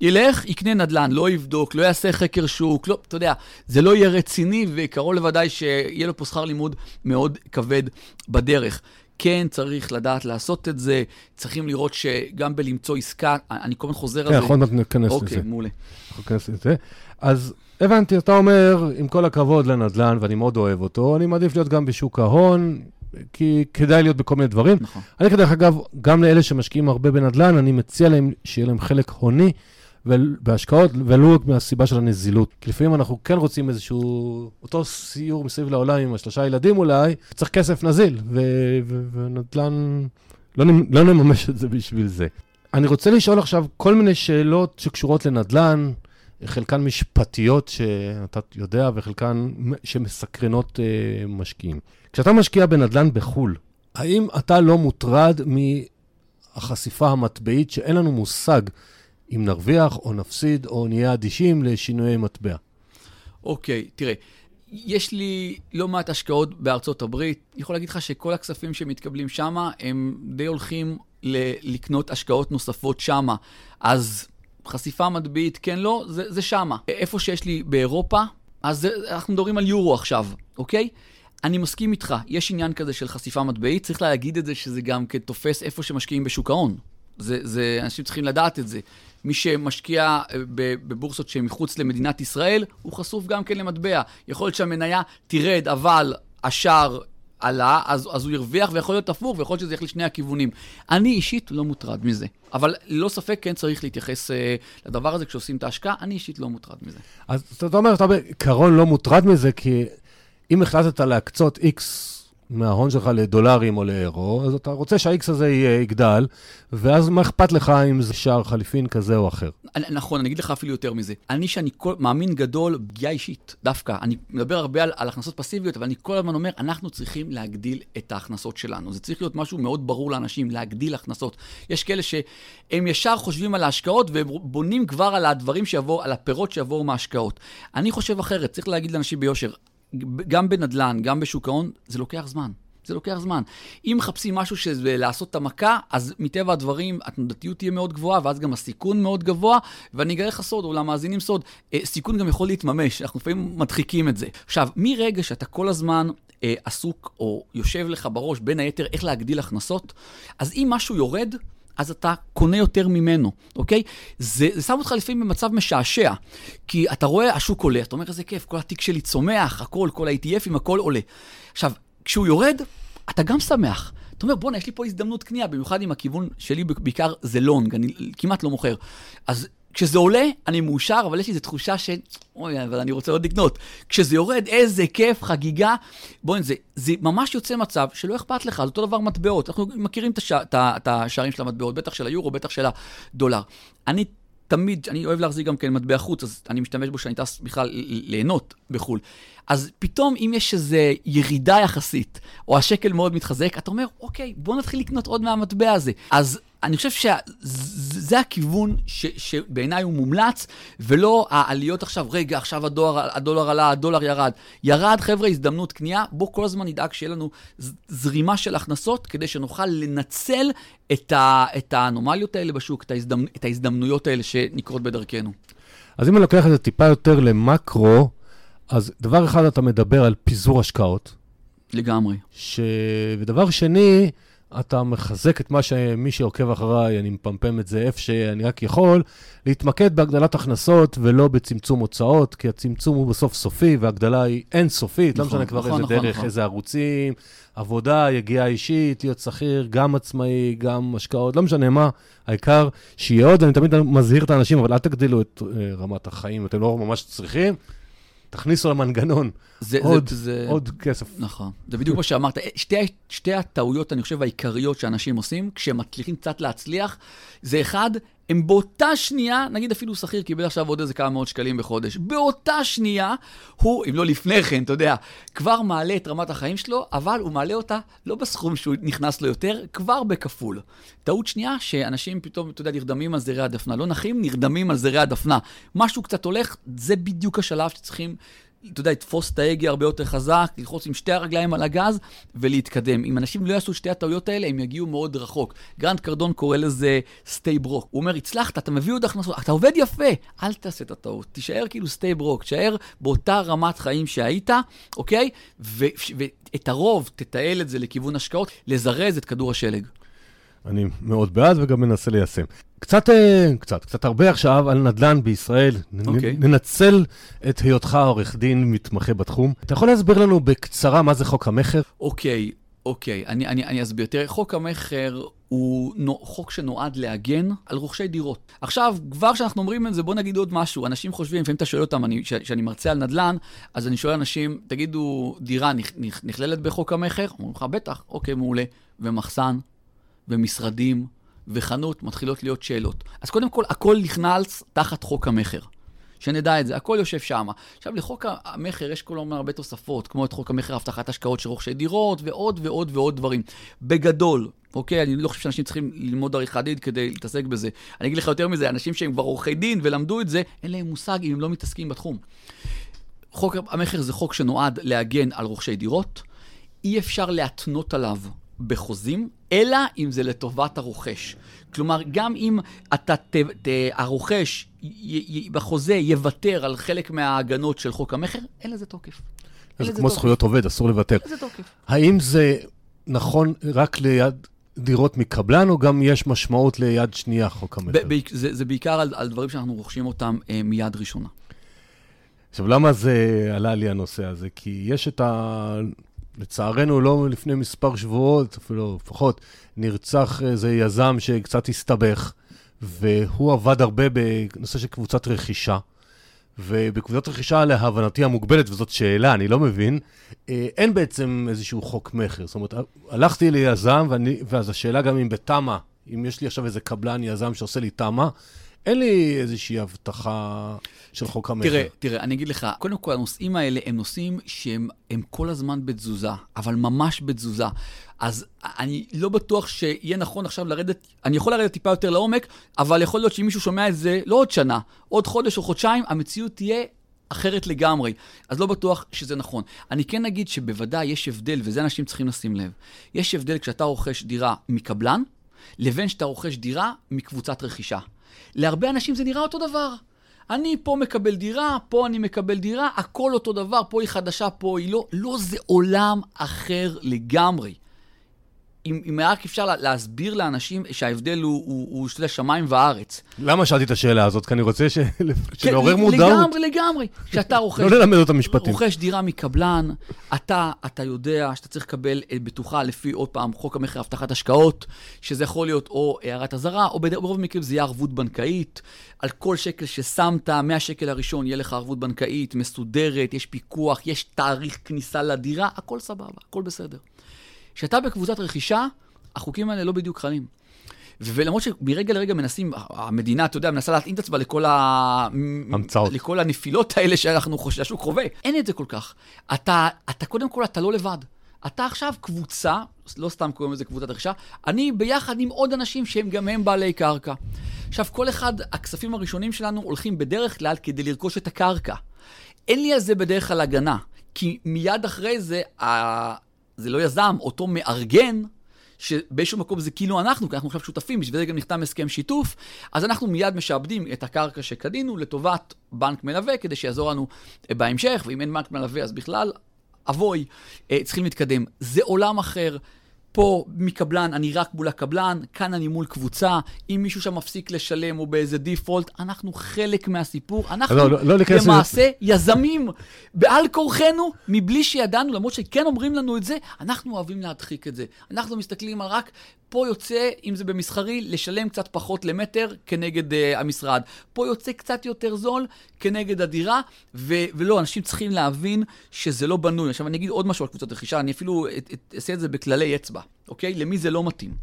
ילך, יקנה נדל"ן, לא יבדוק, לא יעשה חקר שוק, לא, אתה יודע, זה לא יהיה רציני, וקרוב לוודאי שיהיה לו פה שכר לימוד מאוד כבד בדרך. כן צריך לדעת לעשות את זה, צריכים לראות שגם בלמצוא עסקה, אני כל הזמן חוזר כן, על זה. אנחנו עוד מעט ניכנס לזה. אוקיי, מעולה. אנחנו ניכנס לזה. אז הבנתי, אתה אומר, עם כל הכבוד לנדל"ן, ואני מאוד אוהב אותו, אני מעדיף להיות גם בשוק ההון, כי כדאי להיות בכל מיני דברים. נכון. אני, דרך אגב, גם לאלה שמשקיעים הרבה בנדל"ן, אני מציע להם שיהיה להם חלק הוני בהשקעות, ולו מהסיבה של הנזילות. כי לפעמים אנחנו כן רוצים איזשהו, אותו סיור מסביב לעולם עם השלושה ילדים אולי, צריך כסף נזיל, ונדל"ן, לא, נמ- לא נממש את זה בשביל זה. אני רוצה לשאול עכשיו כל מיני שאלות שקשורות לנדל"ן, חלקן משפטיות שאתה יודע, וחלקן שמסקרנות אה, משקיעים. כשאתה משקיע בנדל"ן בחו"ל, האם אתה לא מוטרד מהחשיפה המטבעית שאין לנו מושג אם נרוויח או נפסיד או נהיה אדישים לשינויי מטבע? אוקיי, תראה, יש לי לא מעט השקעות בארצות הברית. אני יכול להגיד לך שכל הכספים שמתקבלים שם, הם די הולכים ל- לקנות השקעות נוספות שם. אז חשיפה מטבעית, כן, לא, זה, זה שמה. איפה שיש לי באירופה, אז זה, אנחנו מדברים על יורו עכשיו, אוקיי? אני מסכים איתך, יש עניין כזה של חשיפה מטבעית, צריך להגיד את זה שזה גם כתופס איפה שמשקיעים בשוק ההון. זה, זה, אנשים צריכים לדעת את זה. מי שמשקיע אה, בבורסות שהן מחוץ למדינת ישראל, הוא חשוף גם כן למטבע. יכול להיות שהמניה תרד, אבל השער עלה, אז, אז הוא ירוויח, ויכול להיות הפוך, ויכול להיות שזה ילך לשני הכיוונים. אני אישית לא מוטרד מזה. אבל ללא ספק כן צריך להתייחס אה, לדבר הזה כשעושים את ההשקעה, אני אישית לא מוטרד מזה. אז אתה אומר, אתה בעיקרון לא מוטרד מזה, כי אם החלטת להקצות X מההון שלך לדולרים או לאירו, אז אתה רוצה שה-X הזה יגדל, ואז מה אכפת לך אם זה שער חליפין כזה או אחר? נכון, אני אגיד לך אפילו יותר מזה. אני שאני כל, מאמין גדול, פגיעה אישית, דווקא. אני מדבר הרבה על, על הכנסות פסיביות, אבל אני כל הזמן אומר, אנחנו צריכים להגדיל את ההכנסות שלנו. זה צריך להיות משהו מאוד ברור לאנשים, להגדיל הכנסות. יש כאלה שהם ישר חושבים על ההשקעות, והם בונים כבר על הדברים שיבואו, על הפירות שיבואו מההשקעות. אני חושב אחרת, צריך להגיד לאנשים ביושר, גם בנדל"ן, גם בשוק ההון, זה לוקח זמן. זה לוקח זמן. אם מחפשים משהו שזה לעשות את המכה, אז מטבע הדברים התנודתיות תהיה מאוד גבוהה, ואז גם הסיכון מאוד גבוה, ואני אגלה לך סוד, או למאזינים סוד, אה, סיכון גם יכול להתממש, אנחנו לפעמים מדחיקים את זה. עכשיו, מרגע שאתה כל הזמן אה, עסוק, או יושב לך בראש, בין היתר, איך להגדיל הכנסות, אז אם משהו יורד, אז אתה קונה יותר ממנו, אוקיי? זה, זה שם אותך לפעמים במצב משעשע, כי אתה רואה, השוק עולה, אתה אומר, איזה כיף, כל התיק שלי צומח, הכל, כל ה-ETFים, הכל עולה. עכשיו, כשהוא יורד, אתה גם שמח. אתה אומר, בואנה, יש לי פה הזדמנות קנייה, במיוחד אם הכיוון שלי בעיקר זה לונג, אני כמעט לא מוכר. אז כשזה עולה, אני מאושר, אבל יש לי איזו תחושה ש... אוי, אבל אני רוצה עוד לקנות. כשזה יורד, איזה כיף, חגיגה. בואי, זה, זה ממש יוצא מצב שלא אכפת לך, זה אותו דבר מטבעות. אנחנו מכירים את, הש... את השערים של המטבעות, בטח של היורו, בטח של הדולר. אני תמיד, אני אוהב להחזיק גם כן מטבע חוץ, אז אני משתמש בו שאני טס בכלל ליהנות בחו"ל. אז פתאום, אם יש איזו ירידה יחסית, או השקל מאוד מתחזק, אתה אומר, אוקיי, בוא נתחיל לקנות עוד מהמטבע הזה. אז אני חושב שזה הכיוון ש, שבעיניי הוא מומלץ, ולא העליות עכשיו, רגע, עכשיו הדולר, הדולר עלה, הדולר ירד. ירד, חבר'ה, הזדמנות קנייה, בואו כל הזמן נדאג שיהיה לנו זרימה של הכנסות, כדי שנוכל לנצל את, ה, את האנומליות האלה בשוק, את, ההזדמנ, את ההזדמנויות האלה שנקרות בדרכנו. אז אם אני לוקח את זה טיפה יותר למקרו, אז דבר אחד, אתה מדבר על פיזור השקעות. לגמרי. ש... ודבר שני, אתה מחזק את מה שמי שעוקב אחריי, אני מפמפם את זה איפה שאני רק יכול, להתמקד בהגדלת הכנסות ולא בצמצום הוצאות, כי הצמצום הוא בסוף סופי והגדלה היא אינסופית, נכון, לא משנה כבר נכון, איזה נכון, דרך, נכון. איזה ערוצים, עבודה, יגיעה אישית, להיות שכיר, גם עצמאי, גם השקעות, לא משנה מה, העיקר שיהיה עוד, אני תמיד מזהיר את האנשים, אבל אל תגדילו את uh, רמת החיים, אתם לא ממש צריכים. תכניסו למנגנון זה, עוד, זה, זה, עוד כסף. נכון. זה בדיוק מה שאמרת. שתי, שתי הטעויות, אני חושב, העיקריות שאנשים עושים, כשהם מצליחים קצת להצליח, זה אחד, הם באותה שנייה, נגיד אפילו שכיר קיבל עכשיו עוד איזה כמה מאות שקלים בחודש, באותה שנייה, הוא, אם לא לפני כן, אתה יודע, כבר מעלה את רמת החיים שלו, אבל הוא מעלה אותה לא בסכום שהוא נכנס לו יותר, כבר בכפול. טעות שנייה, שאנשים פתאום, אתה יודע, נרדמים על זרי הדפנה. לא נחים, נרדמים על זרי הדפנה. משהו קצת הולך, זה בדיוק השלב שצריכים אתה יודע, לתפוס את ההגה הרבה יותר חזק, ללחוץ עם שתי הרגליים על הגז ולהתקדם. אם אנשים לא יעשו שתי הטעויות האלה, הם יגיעו מאוד רחוק. גרנט קרדון קורא לזה stay broke. הוא אומר, הצלחת, אתה מביא עוד הכנסות, אתה עובד יפה, אל תעשה את הטעות. תישאר כאילו סטי ברוק, תישאר באותה רמת חיים שהיית, אוקיי? ואת הרוב, תתעל את זה לכיוון השקעות, לזרז את כדור השלג. אני מאוד בעד וגם מנסה ליישם. קצת, אה, קצת, קצת הרבה עכשיו על נדל"ן בישראל. Okay. אוקיי. ננצל את היותך עורך דין מתמחה בתחום. אתה יכול להסביר לנו בקצרה מה זה חוק המכר? אוקיי, okay, אוקיי, okay. אני, אני, אני אסביר. תראה, חוק המכר הוא נו, חוק שנועד להגן על רוכשי דירות. עכשיו, כבר כשאנחנו אומרים את זה, בואו נגיד עוד משהו. אנשים חושבים, לפעמים אתה שואל אותם, כשאני מרצה על נדל"ן, אז אני שואל אנשים, תגידו, דירה נכ, נכ, נכללת בחוק המכר? אומרים לך, בטח, אוקיי, מעולה. ומחסן, ומשרדים, וחנות מתחילות להיות שאלות. אז קודם כל, הכל נכנס תחת חוק המכר. שנדע את זה, הכל יושב שם. עכשיו, לחוק המכר יש כל הזמן הרבה תוספות, כמו את חוק המכר הבטחת השקעות של רוכשי דירות, ועוד ועוד ועוד דברים. בגדול, אוקיי? אני לא חושב שאנשים צריכים ללמוד עריכת דין כדי להתעסק בזה. אני אגיד לך יותר מזה, אנשים שהם כבר עורכי דין ולמדו את זה, אין להם מושג אם הם לא מתעסקים בתחום. חוק המכר זה חוק שנועד להגן על רוכשי דירות. אי אפשר להתנות עליו בחוזים, אלא אם זה לטובת הרוכש. כלומר, גם אם אתה, ת, ת, הרוכש י, י, בחוזה יוותר על חלק מההגנות של חוק המכר, אין לזה תוקף. זה כמו תוקף. זכויות עובד, אסור לוותר. אין לזה תוקף. האם זה נכון רק ליד דירות מקבלן, או גם יש משמעות ליד שנייה, חוק המכר? זה, זה בעיקר על, על דברים שאנחנו רוכשים אותם אה, מיד ראשונה. עכשיו, למה זה עלה לי הנושא הזה? כי יש את ה... לצערנו, לא לפני מספר שבועות, אפילו לפחות, נרצח איזה יזם שקצת הסתבך, והוא עבד הרבה בנושא של קבוצת רכישה. ובקבוצת רכישה, להבנתי המוגבלת, וזאת שאלה, אני לא מבין, אה, אין בעצם איזשהו חוק מכר. זאת אומרת, הלכתי ליזם, ואני, ואז השאלה גם אם בתמ"א, אם יש לי עכשיו איזה קבלן יזם שעושה לי תמ"א, אין לי איזושהי הבטחה של חוק המכר. תראה, תראה, אני אגיד לך, קודם כל, הנושאים האלה הם נושאים שהם כל הזמן בתזוזה, אבל ממש בתזוזה. אז אני לא בטוח שיהיה נכון עכשיו לרדת, אני יכול לרדת טיפה יותר לעומק, אבל יכול להיות שאם מישהו שומע את זה לא עוד שנה, עוד חודש או חודשיים, המציאות תהיה אחרת לגמרי. אז לא בטוח שזה נכון. אני כן אגיד שבוודאי יש הבדל, וזה אנשים צריכים לשים לב. יש הבדל כשאתה רוכש דירה מקבלן, לבין שאתה רוכש דירה מקבוצת רכישה. להרבה אנשים זה נראה אותו דבר. אני פה מקבל דירה, פה אני מקבל דירה, הכל אותו דבר, פה היא חדשה, פה היא לא. לא, זה עולם אחר לגמרי. אם, אם רק אפשר להסביר לאנשים שההבדל הוא, הוא, הוא שתי שמיים וארץ. למה שאלתי את השאלה הזאת? כי אני רוצה ש... לעורר מודעות. לגמרי, לגמרי. כשאתה רוכש... לא ללמד אותם משפטים. רוכש דירה מקבלן, אתה, אתה יודע שאתה צריך לקבל בטוחה לפי, עוד פעם, חוק המכר הבטחת השקעות, שזה יכול להיות או הערת אזהרה, או ברוב המקרים זה יהיה ערבות בנקאית. על כל שקל ששמת, מהשקל הראשון יהיה לך ערבות בנקאית מסודרת, יש פיקוח, יש תאריך כניסה לדירה, הכל סבבה, הכל בסדר. כשאתה בקבוצת רכישה, החוקים האלה לא בדיוק חלים. ולמרות שמרגע לרגע מנסים, המדינה, אתה יודע, מנסה להתאים את עצמה לכל, ה... המצאות. לכל הנפילות האלה שאנחנו חושבים, שהשוק חווה. אין את זה כל כך. אתה, אתה קודם כל, אתה לא לבד. אתה עכשיו קבוצה, לא סתם קוראים לזה קבוצת רכישה, אני ביחד עם עוד אנשים שהם גם הם בעלי קרקע. עכשיו, כל אחד, הכספים הראשונים שלנו הולכים בדרך כלל כדי לרכוש את הקרקע. אין לי על זה בדרך כלל הגנה, כי מיד אחרי זה, זה לא יזם, אותו מארגן, שבאיזשהו מקום זה כאילו אנחנו, כי אנחנו עכשיו שותפים, בשביל זה גם נחתם הסכם שיתוף, אז אנחנו מיד משעבדים את הקרקע שקנינו לטובת בנק מלווה, כדי שיעזור לנו אה, בהמשך, ואם אין בנק מלווה אז בכלל, אבוי, אה, צריכים להתקדם. זה עולם אחר. פה מקבלן, אני רק מול הקבלן, כאן אני מול קבוצה, אם מישהו שם מפסיק לשלם או באיזה דיפולט, אנחנו חלק מהסיפור, אנחנו לא, לא, לא למעשה לזה. יזמים בעל כורחנו, מבלי שידענו, למרות שכן אומרים לנו את זה, אנחנו אוהבים להדחיק את זה. אנחנו מסתכלים על רק פה יוצא, אם זה במסחרי, לשלם קצת פחות למטר כנגד uh, המשרד. פה יוצא קצת יותר זול כנגד הדירה, ו- ולא, אנשים צריכים להבין שזה לא בנוי. עכשיו, אני אגיד עוד משהו על קבוצת רכישה, אני אפילו אעשה את זה בכללי אצבע, אוקיי? למי זה לא מתאים.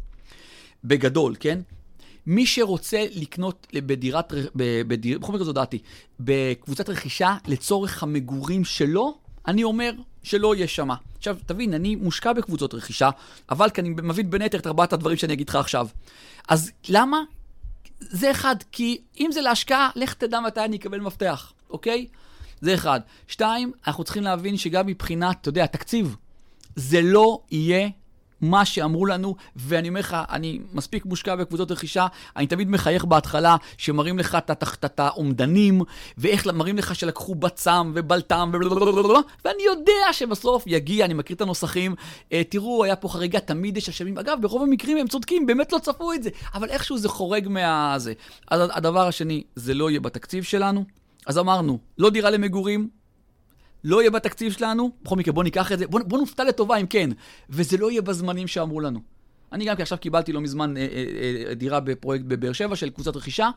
בגדול, כן? מי שרוצה לקנות בדירת, בדיר, בכל מקרה זו דעתי, בקבוצת רכישה לצורך המגורים שלו, אני אומר שלא יהיה שמה. עכשיו, תבין, אני מושקע בקבוצות רכישה, אבל כי אני מבין בין היתר את ארבעת הדברים שאני אגיד לך עכשיו. אז למה? זה אחד, כי אם זה להשקעה, לך תדע מתי אני אקבל מפתח, אוקיי? זה אחד. שתיים, אנחנו צריכים להבין שגם מבחינת, אתה יודע, תקציב, זה לא יהיה מה שאמרו לנו, ואני אומר לך, אני מספיק מושקע בקבוצות רכישה, אני תמיד מחייך בהתחלה, שמראים לך את האומדנים, ואיך מראים לך שלקחו בצם ובלטם, ואני שלנו. לא יהיה בתקציב שלנו, בכל מקרה בוא ניקח את זה, בוא, בוא נופתע לטובה אם כן, וזה לא יהיה בזמנים שאמרו לנו. אני גם כי עכשיו קיבלתי לא מזמן אה, אה, אה, דירה בפרויקט בבאר שבע של קבוצת רכישה,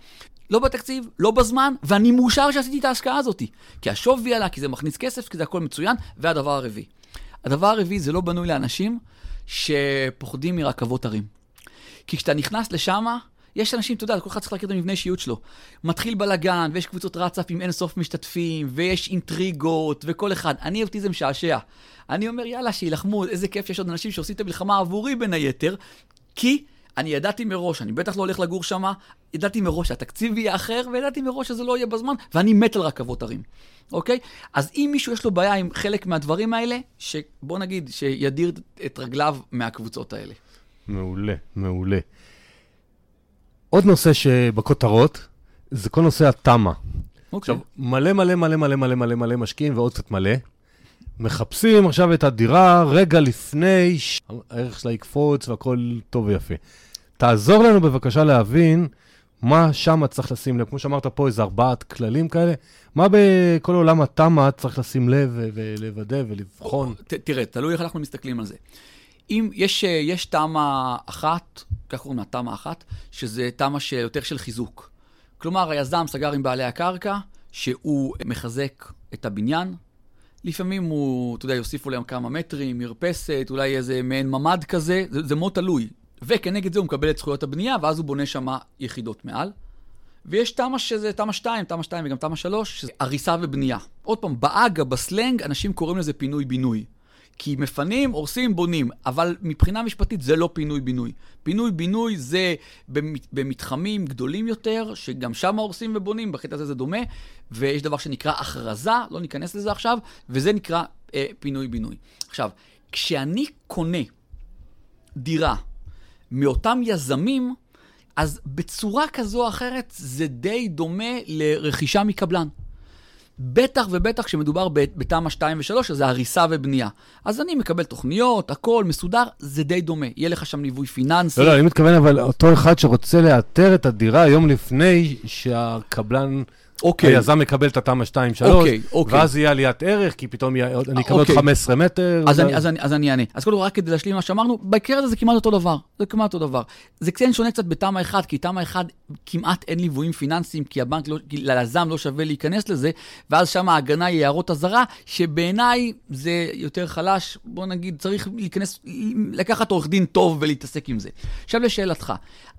לא בתקציב, לא בזמן, ואני מאושר שעשיתי את ההשקעה הזאת. כי השווי עלה, כי זה מכניס כסף, כי זה הכל מצוין, והדבר הרביעי. הדבר הרביעי זה לא בנוי לאנשים שפוחדים מרכבות הרים. כי כשאתה נכנס לשם, יש אנשים, אתה יודע, כל אחד צריך להכיר את המבנה אישיות שלו. מתחיל בלאגן, ויש קבוצות רצאפ עם אין סוף משתתפים, ויש אינטריגות, וכל אחד. אני, אותי זה משעשע. אני אומר, יאללה, שיילחמו, איזה כיף שיש עוד אנשים שעושים את המלחמה עבורי בין היתר, כי אני ידעתי מראש, אני בטח לא הולך לגור שם, ידעתי מראש שהתקציב יהיה אחר, וידעתי מראש שזה לא יהיה בזמן, ואני מת על רכבות הרים, אוקיי? אז אם מישהו יש לו בעיה עם חלק מהדברים האלה, שבוא נגיד, שידיר את רגליו מהקבוצות האלה. מעולה, מעולה. עוד נושא שבכותרות, זה כל נושא התמ"א. אוקיי. עכשיו, מלא מלא מלא מלא מלא מלא מלא משקיעים ועוד קצת מלא. מחפשים עכשיו את הדירה רגע לפני שהערך שלה יקפוץ והכל טוב ויפה. תעזור לנו בבקשה להבין מה שם צריך לשים לב. כמו שאמרת פה, איזה ארבעת כללים כאלה. מה בכל עולם התמ"א צריך לשים לב ולוודא ולבחון? תראה, תלוי איך אנחנו מסתכלים על זה. אם יש, יש תמ"א אחת, כך קוראים לה תמ"א אחת, שזה תמ"א יותר של חיזוק. כלומר, היזם סגר עם בעלי הקרקע, שהוא מחזק את הבניין. לפעמים הוא, אתה יודע, יוסיפו להם כמה מטרים, מרפסת, אולי איזה מעין ממ"ד כזה, זה, זה מאוד תלוי. וכנגד זה הוא מקבל את זכויות הבנייה, ואז הוא בונה שם יחידות מעל. ויש תמ"א שזה תמ"א 2, תמ"א 2 וגם תמ"א 3, שזה הריסה ובנייה. עוד פעם, באגה, בסלנג, אנשים קוראים לזה פינוי-בינוי. כי מפנים, הורסים, בונים. אבל מבחינה משפטית זה לא פינוי-בינוי. פינוי-בינוי זה במתחמים גדולים יותר, שגם שם הורסים ובונים, בקטע הזה זה דומה, ויש דבר שנקרא הכרזה, לא ניכנס לזה עכשיו, וזה נקרא אה, פינוי-בינוי. עכשיו, כשאני קונה דירה מאותם יזמים, אז בצורה כזו או אחרת זה די דומה לרכישה מקבלן. בטח ובטח כשמדובר בתמ"א 2 ו-3, שזה הריסה ובנייה. אז אני מקבל תוכניות, הכל מסודר, זה די דומה. יהיה לך שם ליווי פיננסי. לא, לא, אני מתכוון, אבל אותו אחד שרוצה לאתר את הדירה יום לפני שהקבלן... אוקיי. היזם מקבל את התמ"א 2-3, אוקיי, אוקיי. ואז יהיה עליית ערך, כי פתאום יהיה, אני אקבל עוד אוקיי. 15 מטר. אז, אני, אז, אני, אז אני אענה. אז קודם כל, רק כדי להשלים מה שאמרנו, בהקשר הזה זה כמעט אותו דבר. זה כמעט אותו דבר. זה כן שונה קצת בתמ"א 1, כי תמ"א 1 כמעט אין ליוויים פיננסיים, כי הבנק, לא, כי ליזם לא שווה להיכנס לזה, ואז שם ההגנה היא הערות אזהרה, שבעיניי זה יותר חלש. בוא נגיד, צריך להיכנס, לקחת עורך דין טוב ולהתעסק עם זה. עכשיו לשאלתך,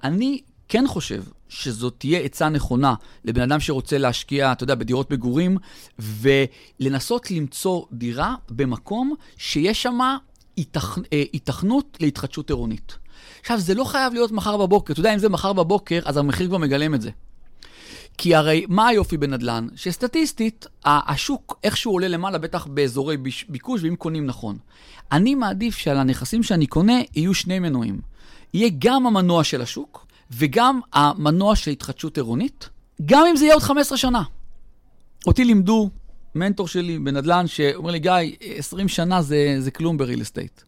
אני כן חושב שזאת תהיה עצה נכונה לבן אדם שרוצה להשקיע, אתה יודע, בדירות מגורים, ולנסות למצוא דירה במקום שיש שם היתכ... היתכנות אה, להתחדשות עירונית. עכשיו, זה לא חייב להיות מחר בבוקר. אתה יודע, אם זה מחר בבוקר, אז המחיר כבר מגלם את זה. כי הרי מה היופי בנדל"ן? שסטטיסטית, השוק איכשהו עולה למעלה, בטח באזורי ביקוש, ואם קונים נכון. אני מעדיף שעל הנכסים שאני קונה יהיו שני מנועים. יהיה גם המנוע של השוק, וגם המנוע של התחדשות עירונית, גם אם זה יהיה עוד 15 שנה. אותי לימדו, מנטור שלי בנדל"ן, שאומר לי, גיא, 20 שנה זה, זה כלום ב real estate.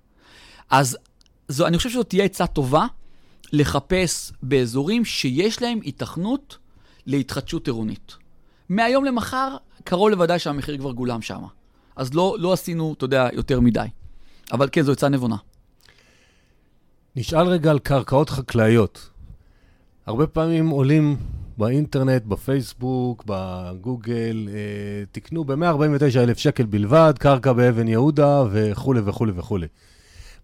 אז זו, אני חושב שזאת תהיה עצה טובה לחפש באזורים שיש להם התכנות להתחדשות עירונית. מהיום למחר, קרוב לוודאי שהמחיר כבר גולם שם. אז לא, לא עשינו, אתה יודע, יותר מדי. אבל כן, זו עצה נבונה. נשאל רגע על קרקעות חקלאיות. הרבה פעמים עולים באינטרנט, בפייסבוק, בגוגל, אה, תקנו ב-149 אלף שקל בלבד, קרקע באבן יהודה וכולי וכולי וכולי.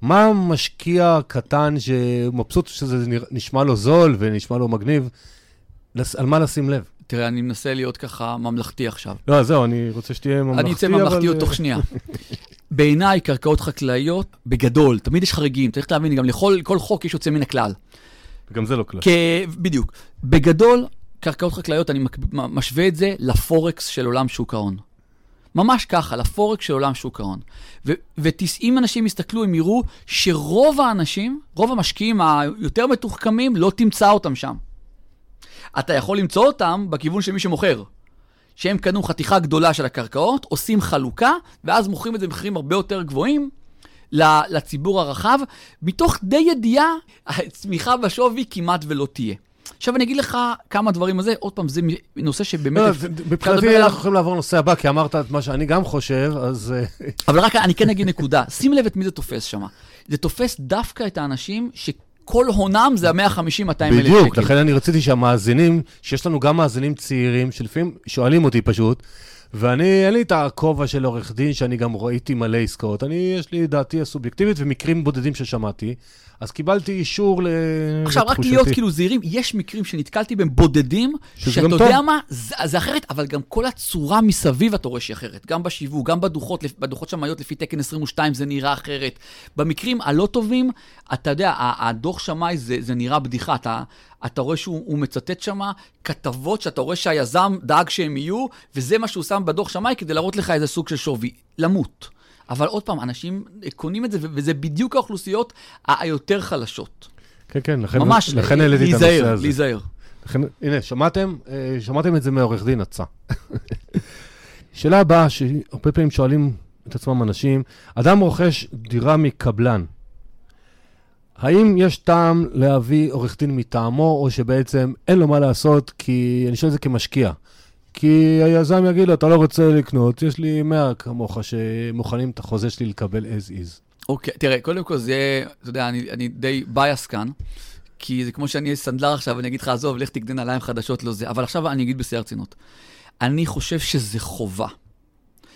מה משקיע קטן שמבסוט שזה נשמע לו זול ונשמע לו מגניב, על מה לשים לב? תראה, אני מנסה להיות ככה ממלכתי עכשיו. לא, זהו, אני רוצה שתהיה ממלכתי, אני אצא ממלכתיות אבל... תוך שנייה. בעיניי, קרקעות חקלאיות, בגדול, תמיד יש חריגים, צריך להבין, גם לכל חוק יש יוצא מן הכלל. גם זה לא כלל. בדיוק. בגדול, קרקעות חקלאיות, אני משווה את זה לפורקס של עולם שוק ההון. ממש ככה, לפורק של עולם שוק ההון. ואם אנשים יסתכלו, הם יראו שרוב האנשים, רוב המשקיעים היותר מתוחכמים, לא תמצא אותם שם. אתה יכול למצוא אותם בכיוון של מי שמוכר. שהם קנו חתיכה גדולה של הקרקעות, עושים חלוקה, ואז מוכרים את זה במחירים הרבה יותר גבוהים לציבור הרחב, מתוך די ידיעה, הצמיחה בשווי כמעט ולא תהיה. עכשיו אני אגיד לך כמה דברים על זה, עוד פעם, זה נושא שבאמת... לא, מבחינתי אנחנו יכולים לעבור לנושא הבא, כי אמרת את מה שאני גם חושב, אז... אה, אבל רק אני כן אגיד נקודה, שים לב את מי זה תופס שם. זה תופס דווקא את האנשים ש... כל הונם זה ה-150-200 אלף שקל. בדיוק, לכן אני רציתי שהמאזינים, שיש לנו גם מאזינים צעירים, שלפעמים שואלים אותי פשוט, ואני, אין לי את הכובע של עורך דין, שאני גם ראיתי מלא עסקאות. אני, יש לי דעתי הסובייקטיבית ומקרים בודדים ששמעתי. אז קיבלתי אישור ל... עכשיו, רק להיות כאילו זהירים, יש מקרים שנתקלתי בהם בודדים, שאתה יודע מה, זה, זה אחרת, אבל גם כל הצורה מסביב אתה רואה שהיא אחרת. גם בשיווק, גם בדוחות, בדוחות שמאיות לפי תקן 22 זה נראה אחרת. במקרים הלא טובים, אתה יודע, הדוח שמאי זה, זה נראה בדיחה. אתה, אתה רואה שהוא מצטט שם כתבות שאתה רואה שהיזם דאג שהם יהיו, וזה מה שהוא שם בדוח שמאי כדי להראות לך איזה סוג של שווי. למות. אבל עוד פעם, אנשים קונים את זה, וזה בדיוק האוכלוסיות היותר חלשות. כן, כן, לכן, ממש, לכן העליתי את הנושא הזה. להיזהר, לכן, הנה, שמעתם? אה, שמעתם את זה מעורך דין הצע. שאלה הבאה, שהרבה פעמים שואלים את עצמם אנשים, אדם רוכש דירה מקבלן. האם יש טעם להביא עורך דין מטעמו, או שבעצם אין לו מה לעשות, כי אני שואל את זה כמשקיע. כי היזם יגיד לו, אתה לא רוצה לקנות, יש לי 100 כמוך שמוכנים את החוזה שלי לקבל as is. אוקיי, okay, תראה, קודם כל זה, אתה יודע, אני, אני די biased כאן, כי זה כמו שאני אהיה סנדלר עכשיו, ואני אגיד לך, עזוב, לך תקנה נעליים חדשות, לא זה, אבל עכשיו אני אגיד בשיא הרצינות. אני חושב שזה חובה.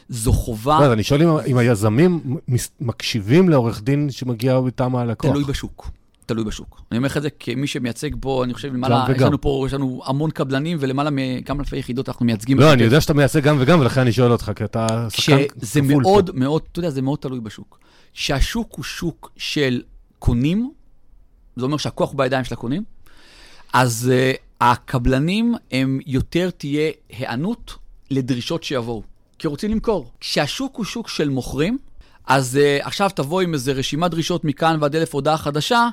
זו חובה... לא, אני שואל אם, אם היזמים מקשיבים לעורך דין שמגיע מטעם הלקוח. תלוי בשוק. תלוי בשוק. אני אומר לך את זה כמי שמייצג פה, אני חושב, למעלה, יש לנו פה, יש לנו המון קבלנים ולמעלה מכמה אלפי יחידות אנחנו מייצגים. לא, אני יודע שאתה מייצג גם וגם, ולכן אני שואל אותך, כי אתה שחקן כפול פה. זה מאוד מאוד, אתה יודע, זה מאוד תלוי בשוק. שהשוק הוא שוק של קונים, זה אומר שהכוח הוא בידיים של הקונים, אז uh, הקבלנים הם יותר תהיה היענות לדרישות שיבואו, כי רוצים למכור. כשהשוק הוא שוק של מוכרים, אז uh, עכשיו תבוא עם איזה רשימת דרישות מכאן ועד אלף הודעה חדשה,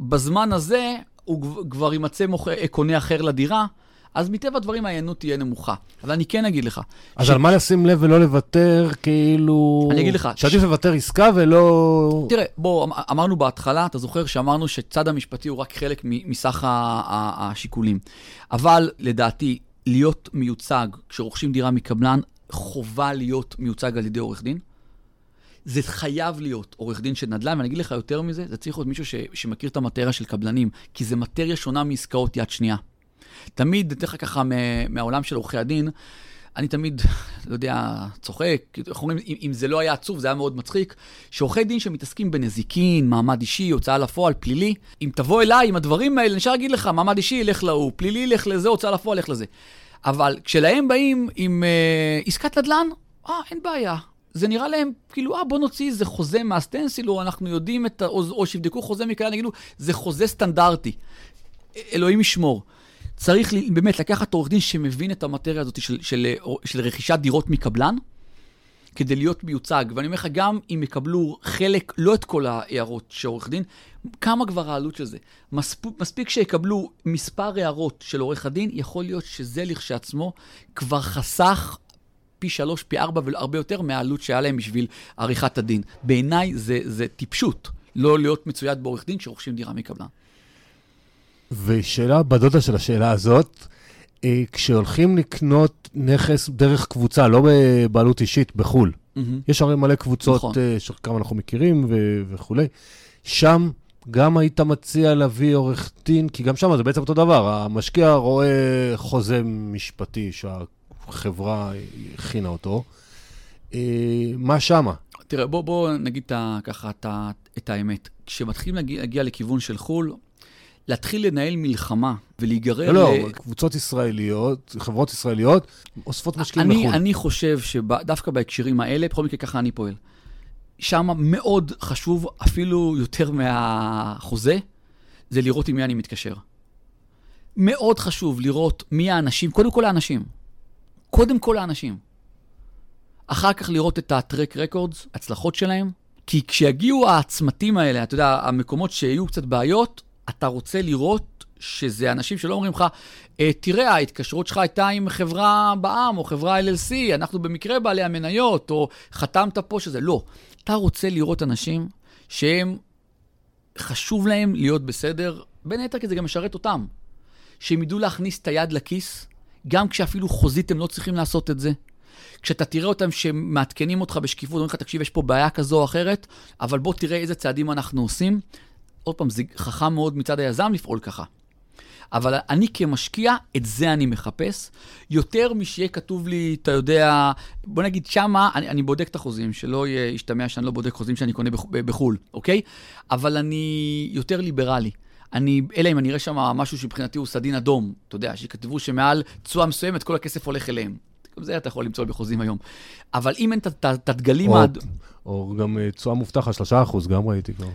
בזמן הזה הוא כבר יימצא אה, קונה אחר לדירה, אז מטבע הדברים ההיענות תהיה נמוכה. אבל אני כן אגיד לך... אז ש... על מה לשים לב ולא לוותר, כאילו... אני אגיד לך... שעדיף ש... לוותר עסקה ולא... תראה, בוא, אמ- אמרנו בהתחלה, אתה זוכר שאמרנו שצד המשפטי הוא רק חלק מסך השיקולים. אבל לדעתי, להיות מיוצג, כשרוכשים דירה מקבלן, חובה להיות מיוצג על ידי עורך דין. זה חייב להיות עורך דין של נדל"ן, ואני אגיד לך יותר מזה, זה צריך להיות מישהו ש, שמכיר את המטריה של קבלנים, כי זה מטריה שונה מעסקאות יד שנייה. תמיד, אתן לך ככה מהעולם של עורכי הדין, אני תמיד, לא יודע, צוחק, איך אומרים, אם, אם זה לא היה עצוב, זה היה מאוד מצחיק, שעורכי דין שמתעסקים בנזיקין, מעמד אישי, הוצאה לפועל, פלילי, אם תבוא אליי עם הדברים האלה, נשאר להגיד לך, מעמד אישי, לך להוא, פלילי, לך לזה, הוצאה לפועל, לך לזה. אבל כשלהם באים עם אה, עסקת נדל"ן, אה, אין בעיה, זה נראה להם, כאילו, אה, בוא נוציא איזה חוזה מהסטנסיל, או אנחנו יודעים את ה... או, או שיבדקו חוזה מכאלה, יגידו, זה חוזה סטנדרטי. אלוהים ישמור. צריך לי, באמת לקחת עורך דין שמבין את המטריה הזאת של, של, של, של רכישת דירות מקבלן, כדי להיות מיוצג. ואני אומר לך, גם אם יקבלו חלק, לא את כל ההערות של עורך דין, כמה כבר העלות של זה? מספ... מספיק שיקבלו מספר הערות של עורך הדין, יכול להיות שזה לכשעצמו כבר חסך פי שלוש, פי ארבע והרבה יותר מהעלות שהיה להם בשביל עריכת הדין. בעיניי זה, זה טיפשות לא להיות מצויד בעורך דין שרוכשים דירה מקבלן. ושאלה בדודה של השאלה הזאת, אה, כשהולכים לקנות נכס דרך קבוצה, לא בבעלות אישית, בחו"ל, mm-hmm. יש הרי מלא קבוצות נכון. אה, שכמה אנחנו מכירים ו- וכולי, שם גם היית מציע להביא עורך דין, כי גם שם זה בעצם אותו דבר, המשקיע רואה חוזה משפטי שה... החברה הכינה אותו. אה, מה שמה? תראה, בוא, בוא נגיד את, ככה את, את האמת. כשמתחילים להגיע, להגיע לכיוון של חו"ל, להתחיל לנהל מלחמה ולהיגרר... לא, לא, ל... קבוצות ישראליות, חברות ישראליות, אוספות משקיעים לחו"ל. אני חושב שדווקא בהקשרים האלה, בכל מקרה ככה אני פועל. שם מאוד חשוב, אפילו יותר מהחוזה, זה לראות עם מי אני מתקשר. מאוד חשוב לראות מי האנשים, קודם כל האנשים. קודם כל האנשים. אחר כך לראות את הטרק רקורדס, הצלחות שלהם, כי כשיגיעו הצמתים האלה, אתה יודע, המקומות שיהיו קצת בעיות, אתה רוצה לראות שזה אנשים שלא אומרים לך, אה, תראה, ההתקשרות שלך הייתה עם חברה בע"מ או חברה LLC, אנחנו במקרה בעלי המניות, או חתמת פה שזה. לא. אתה רוצה לראות אנשים שהם, חשוב להם להיות בסדר, בין היתר כי זה גם משרת אותם. שהם ידעו להכניס את היד לכיס, גם כשאפילו חוזית הם לא צריכים לעשות את זה. כשאתה תראה אותם שמעדכנים אותך בשקיפות, אומרים לך, תקשיב, יש פה בעיה כזו או אחרת, אבל בוא תראה איזה צעדים אנחנו עושים. עוד פעם, זה חכם מאוד מצד היזם לפעול ככה. אבל אני כמשקיע, את זה אני מחפש. יותר משיהיה כתוב לי, אתה יודע, בוא נגיד שמה, אני, אני בודק את החוזים, שלא ישתמע שאני לא בודק חוזים שאני קונה בחו"ל, אוקיי? אבל אני יותר ליברלי. אני, אלא אם אני אראה שם משהו שמבחינתי הוא סדין אדום, אתה יודע, שכתבו שמעל תשואה מסוימת כל הכסף הולך אליהם. גם זה אתה יכול למצוא בחוזים היום. אבל אם אין את הדגלים... או, או גם אה, תשואה מובטחת, 3%, גם ראיתי כבר.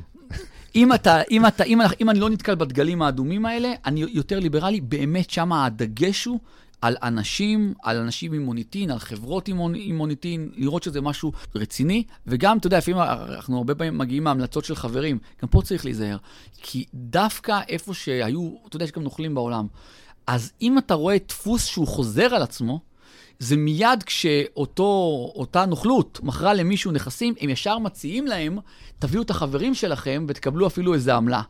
אם, אתה, אם, אתה, אם, אם אני לא נתקל בדגלים האדומים האלה, אני יותר ליברלי, באמת שם הדגש הוא על אנשים, על אנשים עם מוניטין, על חברות עם, מוניטין, לראות שזה משהו רציני, וגם, אתה יודע, לפעמים אנחנו הרבה פעמים מגיעים מהמלצות של חברים, גם פה צריך להיזהר, כי דווקא איפה שהיו, אתה יודע, יש גם נוכלים בעולם, אז אם אתה רואה דפוס שהוא חוזר על עצמו, זה מיד כשאותה נוכלות מכרה למישהו נכסים, הם ישר מציעים להם, תביאו את החברים שלכם ותקבלו אפילו איזה עמלה.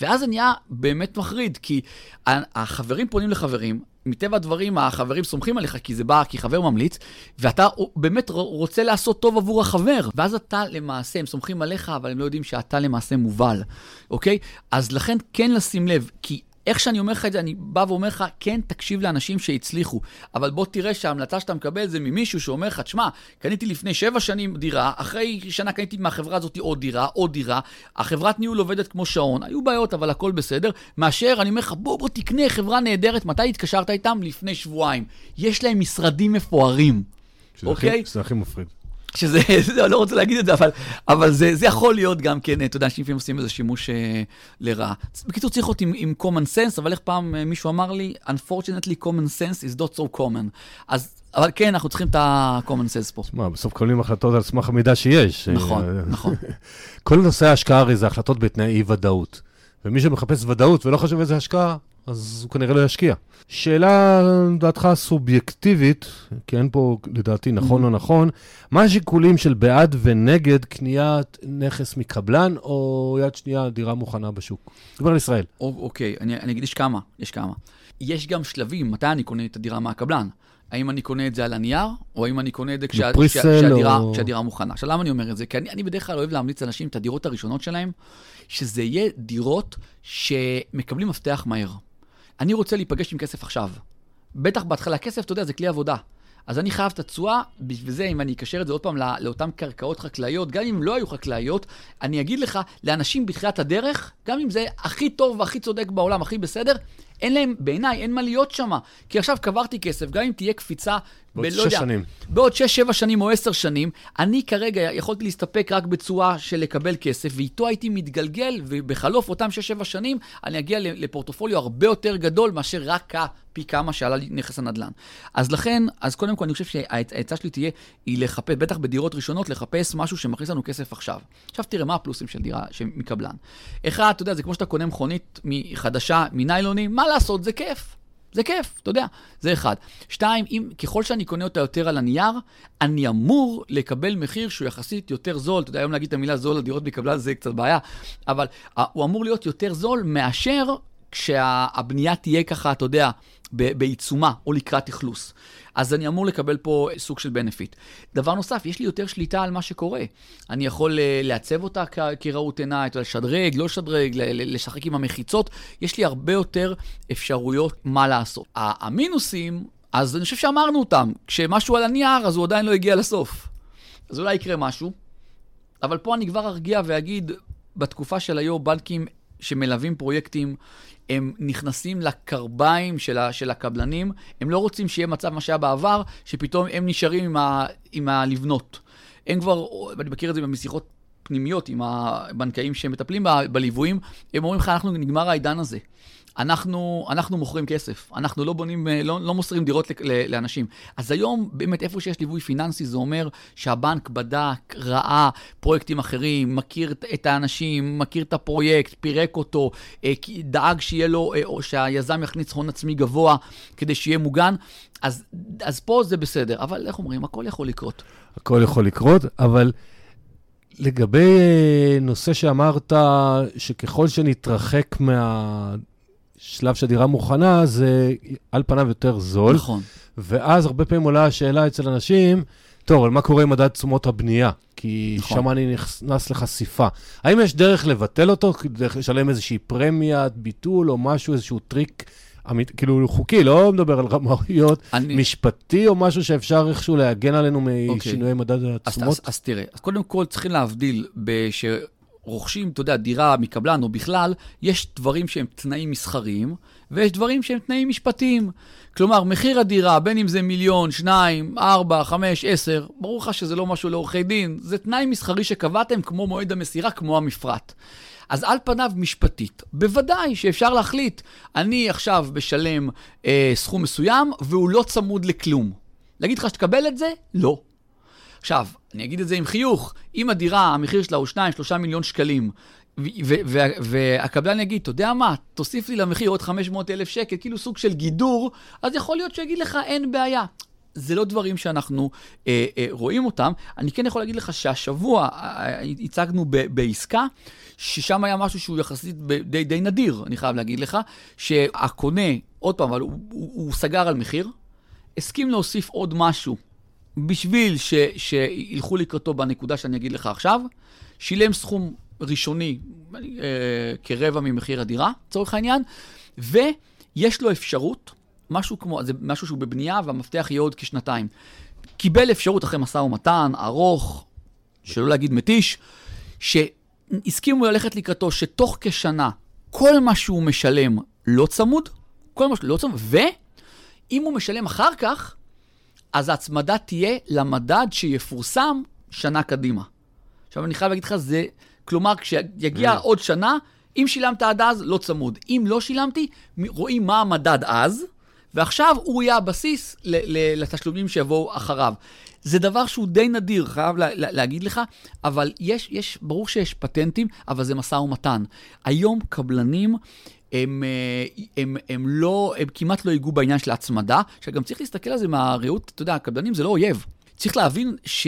ואז זה נהיה באמת מחריד, כי החברים פונים לחברים, מטבע הדברים, החברים סומכים עליך כי זה בא כחבר ממליץ, ואתה באמת רוצה לעשות טוב עבור החבר. ואז אתה למעשה, הם סומכים עליך, אבל הם לא יודעים שאתה למעשה מובל, אוקיי? אז לכן כן לשים לב, כי איך שאני אומר לך את זה, אני בא ואומר לך, כן, תקשיב לאנשים שהצליחו, אבל בוא תראה שההמלצה שאתה מקבל זה ממישהו שאומר לך, תשמע, קניתי לפני שבע שנים דירה, אחרי שנה קניתי מהחברה הזאת עוד דירה, עוד דירה, החברת ניהול עובדת כמו שעון, היו בעיות, אבל הכל בסדר, מאשר אני אומר לך, בוא, בוא תקנה חברה נהדרת, מתי התקשרת איתם? לפני שבועיים. יש להם משרדים מפוארים, אוקיי? זה הכי מפחיד. שזה, זה, אני לא רוצה להגיד את זה, אבל, אבל זה, זה יכול להיות גם כן, אתה יודע, אנשים לפעמים עושים איזה שימוש אה, לרעה. בקיצור, צריך להיות עם, עם common sense, אבל איך פעם אה, מישהו אמר לי, unfortunately common sense is not so common. אז, אבל כן, אנחנו צריכים את ה-common sense פה. תשמע, בסוף מקבלים החלטות על סמך המידע שיש. נכון, אה, נכון. כל נושא ההשקעה הרי זה החלטות בתנאי אי-ודאות. ומי שמחפש ודאות ולא חושב איזה השקעה, אז הוא כנראה לא ישקיע. שאלה, דעתך סובייקטיבית, כי אין פה לדעתי נכון או נכון, מה השיקולים של בעד ונגד קניית נכס מקבלן או יד שנייה דירה מוכנה בשוק? דבר על ישראל. אוקיי, אני, אני אגיד, יש כמה, יש כמה. יש גם שלבים, מתי אני קונה את הדירה מהקבלן? האם אני קונה את זה על הנייר, או האם אני קונה את זה כשה, כשה, כשהדירה, או... כשהדירה מוכנה. עכשיו, למה אני אומר את זה? כי אני, אני בדרך כלל אוהב להמליץ לאנשים את הדירות הראשונות שלהם, שזה יהיה דירות שמקבלים מפתח מהר. אני רוצה להיפגש עם כסף עכשיו. בטח בהתחלה, כסף, אתה יודע, זה כלי עבודה. אז אני חייב את התשואה, בשביל זה, אם אני אקשר את זה עוד פעם לא, לאותן קרקעות חקלאיות, גם אם לא היו חקלאיות, אני אגיד לך, לאנשים בתחילת הדרך, גם אם זה הכי טוב והכי צודק בעולם, הכי בסדר, אין להם, בעיניי, אין מה להיות שם. כי עכשיו קברתי כסף, גם אם תהיה קפיצה, בעוד שש יודע, שנים. בעוד שש, שבע שנים או עשר שנים, אני כרגע יכולתי להסתפק רק בתשואה של לקבל כסף, ואיתו הייתי מתגלגל, ובחלוף אותם שש, שבע שנים, אני אגיע לפורטופוליו הרבה יותר גדול מאשר רק פי כמה שעלה לי נכס הנדל"ן. אז לכן, אז קודם כל, אני חושב שהעצה שלי תהיה, היא לחפש, בטח בדירות ראשונות, לחפש משהו שמכניס לנו כסף עכשיו. עכשיו תראה, מה הפלוסים של דירה מקבלן? אחד, אתה יודע, זה כמו שאתה קונה מכונית חדשה מניילונים, מה לעשות, זה כיף. זה כיף, אתה יודע, זה אחד. שתיים, אם, ככל שאני קונה אותה יותר על הנייר, אני אמור לקבל מחיר שהוא יחסית יותר זול. אתה יודע, היום להגיד את המילה זול על דירות מקבלן זה קצת בעיה, אבל uh, הוא אמור להיות יותר זול מאשר כשהבנייה תהיה ככה, אתה יודע, בעיצומה או לקראת אכלוס. אז אני אמור לקבל פה סוג של בנפיט. דבר נוסף, יש לי יותר שליטה על מה שקורה. אני יכול אה, לעצב אותה כראות עיניי, לשדרג, לא לשדרג, לשחק עם המחיצות. יש לי הרבה יותר אפשרויות מה לעשות. המינוסים, אז אני חושב שאמרנו אותם. כשמשהו על הנייר, אז הוא עדיין לא הגיע לסוף. אז אולי יקרה משהו, אבל פה אני כבר ארגיע ואגיד, בתקופה של היום בנקים שמלווים פרויקטים, הם נכנסים לקרביים של, ה, של הקבלנים, הם לא רוצים שיהיה מצב מה שהיה בעבר, שפתאום הם נשארים עם, ה, עם הלבנות. הם כבר, אני מכיר את זה משיחות פנימיות עם הבנקאים שמטפלים ב, בליוויים, הם אומרים לך, אנחנו נגמר העידן הזה. אנחנו, אנחנו מוכרים כסף, אנחנו לא בונים, אה, לא, לא מוסרים דירות לאנשים. אז היום, באמת, איפה שיש ליווי פיננסי, זה אומר שהבנק בדק, ראה פרויקטים אחרים, מכיר את האנשים, מכיר את הפרויקט, פירק אותו, אה, דאג שיהיה לו, אה, או שהיזם יכניס הון עצמי גבוה כדי שיהיה מוגן. אז, אז פה זה בסדר, אבל איך אומרים, הכל יכול לקרות. הכל יכול לקרות, אבל לגבי נושא שאמרת, שככל שנתרחק מה... שלב שהדירה מוכנה, זה על פניו יותר זול. נכון. ואז הרבה פעמים עולה השאלה אצל אנשים, טוב, אבל מה קורה עם מדד תשומות הבנייה? כי נכון. שם אני נכנס לחשיפה. האם יש דרך לבטל אותו, דרך לשלם איזושהי פרמיית ביטול או משהו, איזשהו טריק אמיתי, כאילו חוקי, לא מדבר על רמאויות, אני... משפטי או משהו שאפשר איכשהו להגן עלינו משינויי okay. מדד התשומות? אז, אז, אז תראה, אז קודם כל צריכים להבדיל, בש... רוכשים, אתה יודע, דירה מקבלן או בכלל, יש דברים שהם תנאים מסחריים, ויש דברים שהם תנאים משפטיים. כלומר, מחיר הדירה, בין אם זה מיליון, שניים, ארבע, חמש, עשר, ברור לך שזה לא משהו לעורכי דין, זה תנאי מסחרי שקבעתם כמו מועד המסירה, כמו המפרט. אז על פניו משפטית, בוודאי שאפשר להחליט, אני עכשיו משלם אה, סכום מסוים והוא לא צמוד לכלום. להגיד לך שתקבל את זה? לא. עכשיו, אני אגיד את זה עם חיוך, אם הדירה, המחיר שלה הוא 2-3 מיליון שקלים, והקבלן יגיד, אתה יודע מה, תוסיף לי למחיר עוד 500 אלף שקל, כאילו סוג של גידור, אז יכול להיות שיגיד לך, אין בעיה. זה לא דברים שאנחנו אה, אה, רואים אותם. אני כן יכול להגיד לך שהשבוע אה, הצגנו ב, בעסקה, ששם היה משהו שהוא יחסית די, די נדיר, אני חייב להגיד לך, שהקונה, עוד פעם, אבל הוא, הוא, הוא סגר על מחיר, הסכים להוסיף עוד משהו בשביל ש, שילכו לקראתו בנקודה שאני אגיד לך עכשיו, שילם סכום ראשוני אה, כרבע ממחיר הדירה, לצורך העניין, ויש לו אפשרות, משהו כמו, זה משהו שהוא בבנייה והמפתח יהיה עוד כשנתיים. קיבל אפשרות אחרי משא ומתן ארוך, שלא להגיד מתיש, שהסכימו ללכת לקראתו שתוך כשנה כל מה שהוא משלם לא צמוד, כל מה שהוא לא צמוד, ואם הוא משלם אחר כך, אז ההצמדה תהיה למדד שיפורסם שנה קדימה. עכשיו, אני חייב להגיד לך, זה, כלומר, כשיגיע mm. עוד שנה, אם שילמת עד אז, לא צמוד. אם לא שילמתי, רואים מה המדד אז, ועכשיו הוא יהיה הבסיס לתשלומים שיבואו אחריו. זה דבר שהוא די נדיר, חייב לה, לה, להגיד לך, אבל יש, יש, ברור שיש פטנטים, אבל זה משא ומתן. היום קבלנים הם, אה, הם, הם לא, הם כמעט לא ייגעו בעניין של ההצמדה, שגם צריך להסתכל על זה מהראות, אתה יודע, הקבלנים זה לא אויב. צריך להבין ש...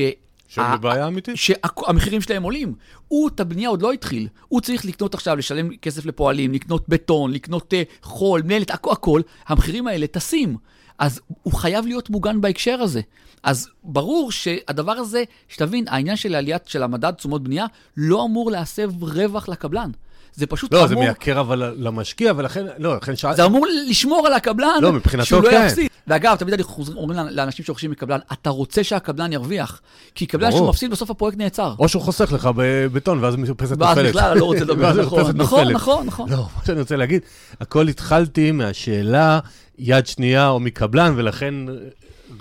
שהם בבעיה אמיתית. שהמחירים שלהם עולים. הוא, את הבנייה עוד לא התחיל. הוא צריך לקנות עכשיו, לשלם כסף לפועלים, לקנות בטון, לקנות uh, חול, מלט, הכ- הכל. המחירים האלה טסים. אז הוא חייב להיות מוגן בהקשר הזה. אז ברור שהדבר הזה, שתבין, העניין של עליית של המדד תשומות בנייה לא אמור להסב רווח לקבלן. זה פשוט לא, אמור... לא, זה מייקר אבל למשקיע, ולכן, לא, לכן שאלתי... זה אמור לשמור על הקבלן, לא, מבחינתו שהוא לא כן. יפסיד. ואגב, תמיד אני אומרים לאנשים שרוכשים מקבלן, אתה רוצה שהקבלן ירוויח, כי קבלן שהוא מפסיד, בסוף הפרויקט נעצר. או שהוא חוסך לך בבטון, ואז מרפסת נופלת. ואז בכלל, לא רוצה לדבר, נכון, נכון, נכון, נכון. לא, מה שאני רוצה להגיד, הכל התחלתי מהשאלה יד שנייה או מקבלן, ולכן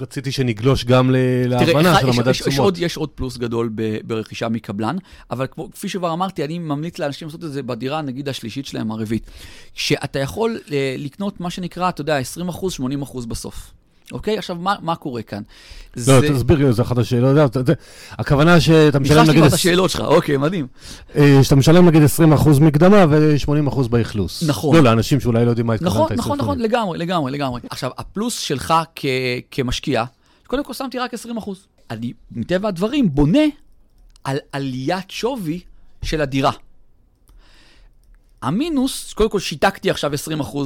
רציתי שנגלוש גם להבנה של המדד תשומות. יש עוד, יש עוד פלוס גדול ברכישה מקבלן, אבל כמו, כפי שכבר אמרתי, אני ממליץ לאנשים לעשות את זה בדירה, נגיד השלישית שלהם, הרביעית. שאתה יכול אה, לקנות מה שנקרא, אתה יודע, 20%, 80% בסוף. אוקיי? עכשיו, מה, מה קורה כאן? לא, זה... תסביר לי, זו אחת השאלות. הכוונה שאתה משלם נגיד... ניחשתי את השאלות שלך, אוקיי, מדהים. אה, שאתה משלם נגיד 20% מקדמה ו-80% באכלוס. נכון. לא, לאנשים שאולי לא יודעים מה התכוונת. נכון, נכון, נכון, לגמרי, לגמרי, לגמרי. עכשיו, הפלוס שלך כ- כמשקיע, קודם כל שמתי רק 20%. אני, מטבע הדברים, בונה על עליית שווי של הדירה. המינוס, קודם כל שיתקתי עכשיו 20%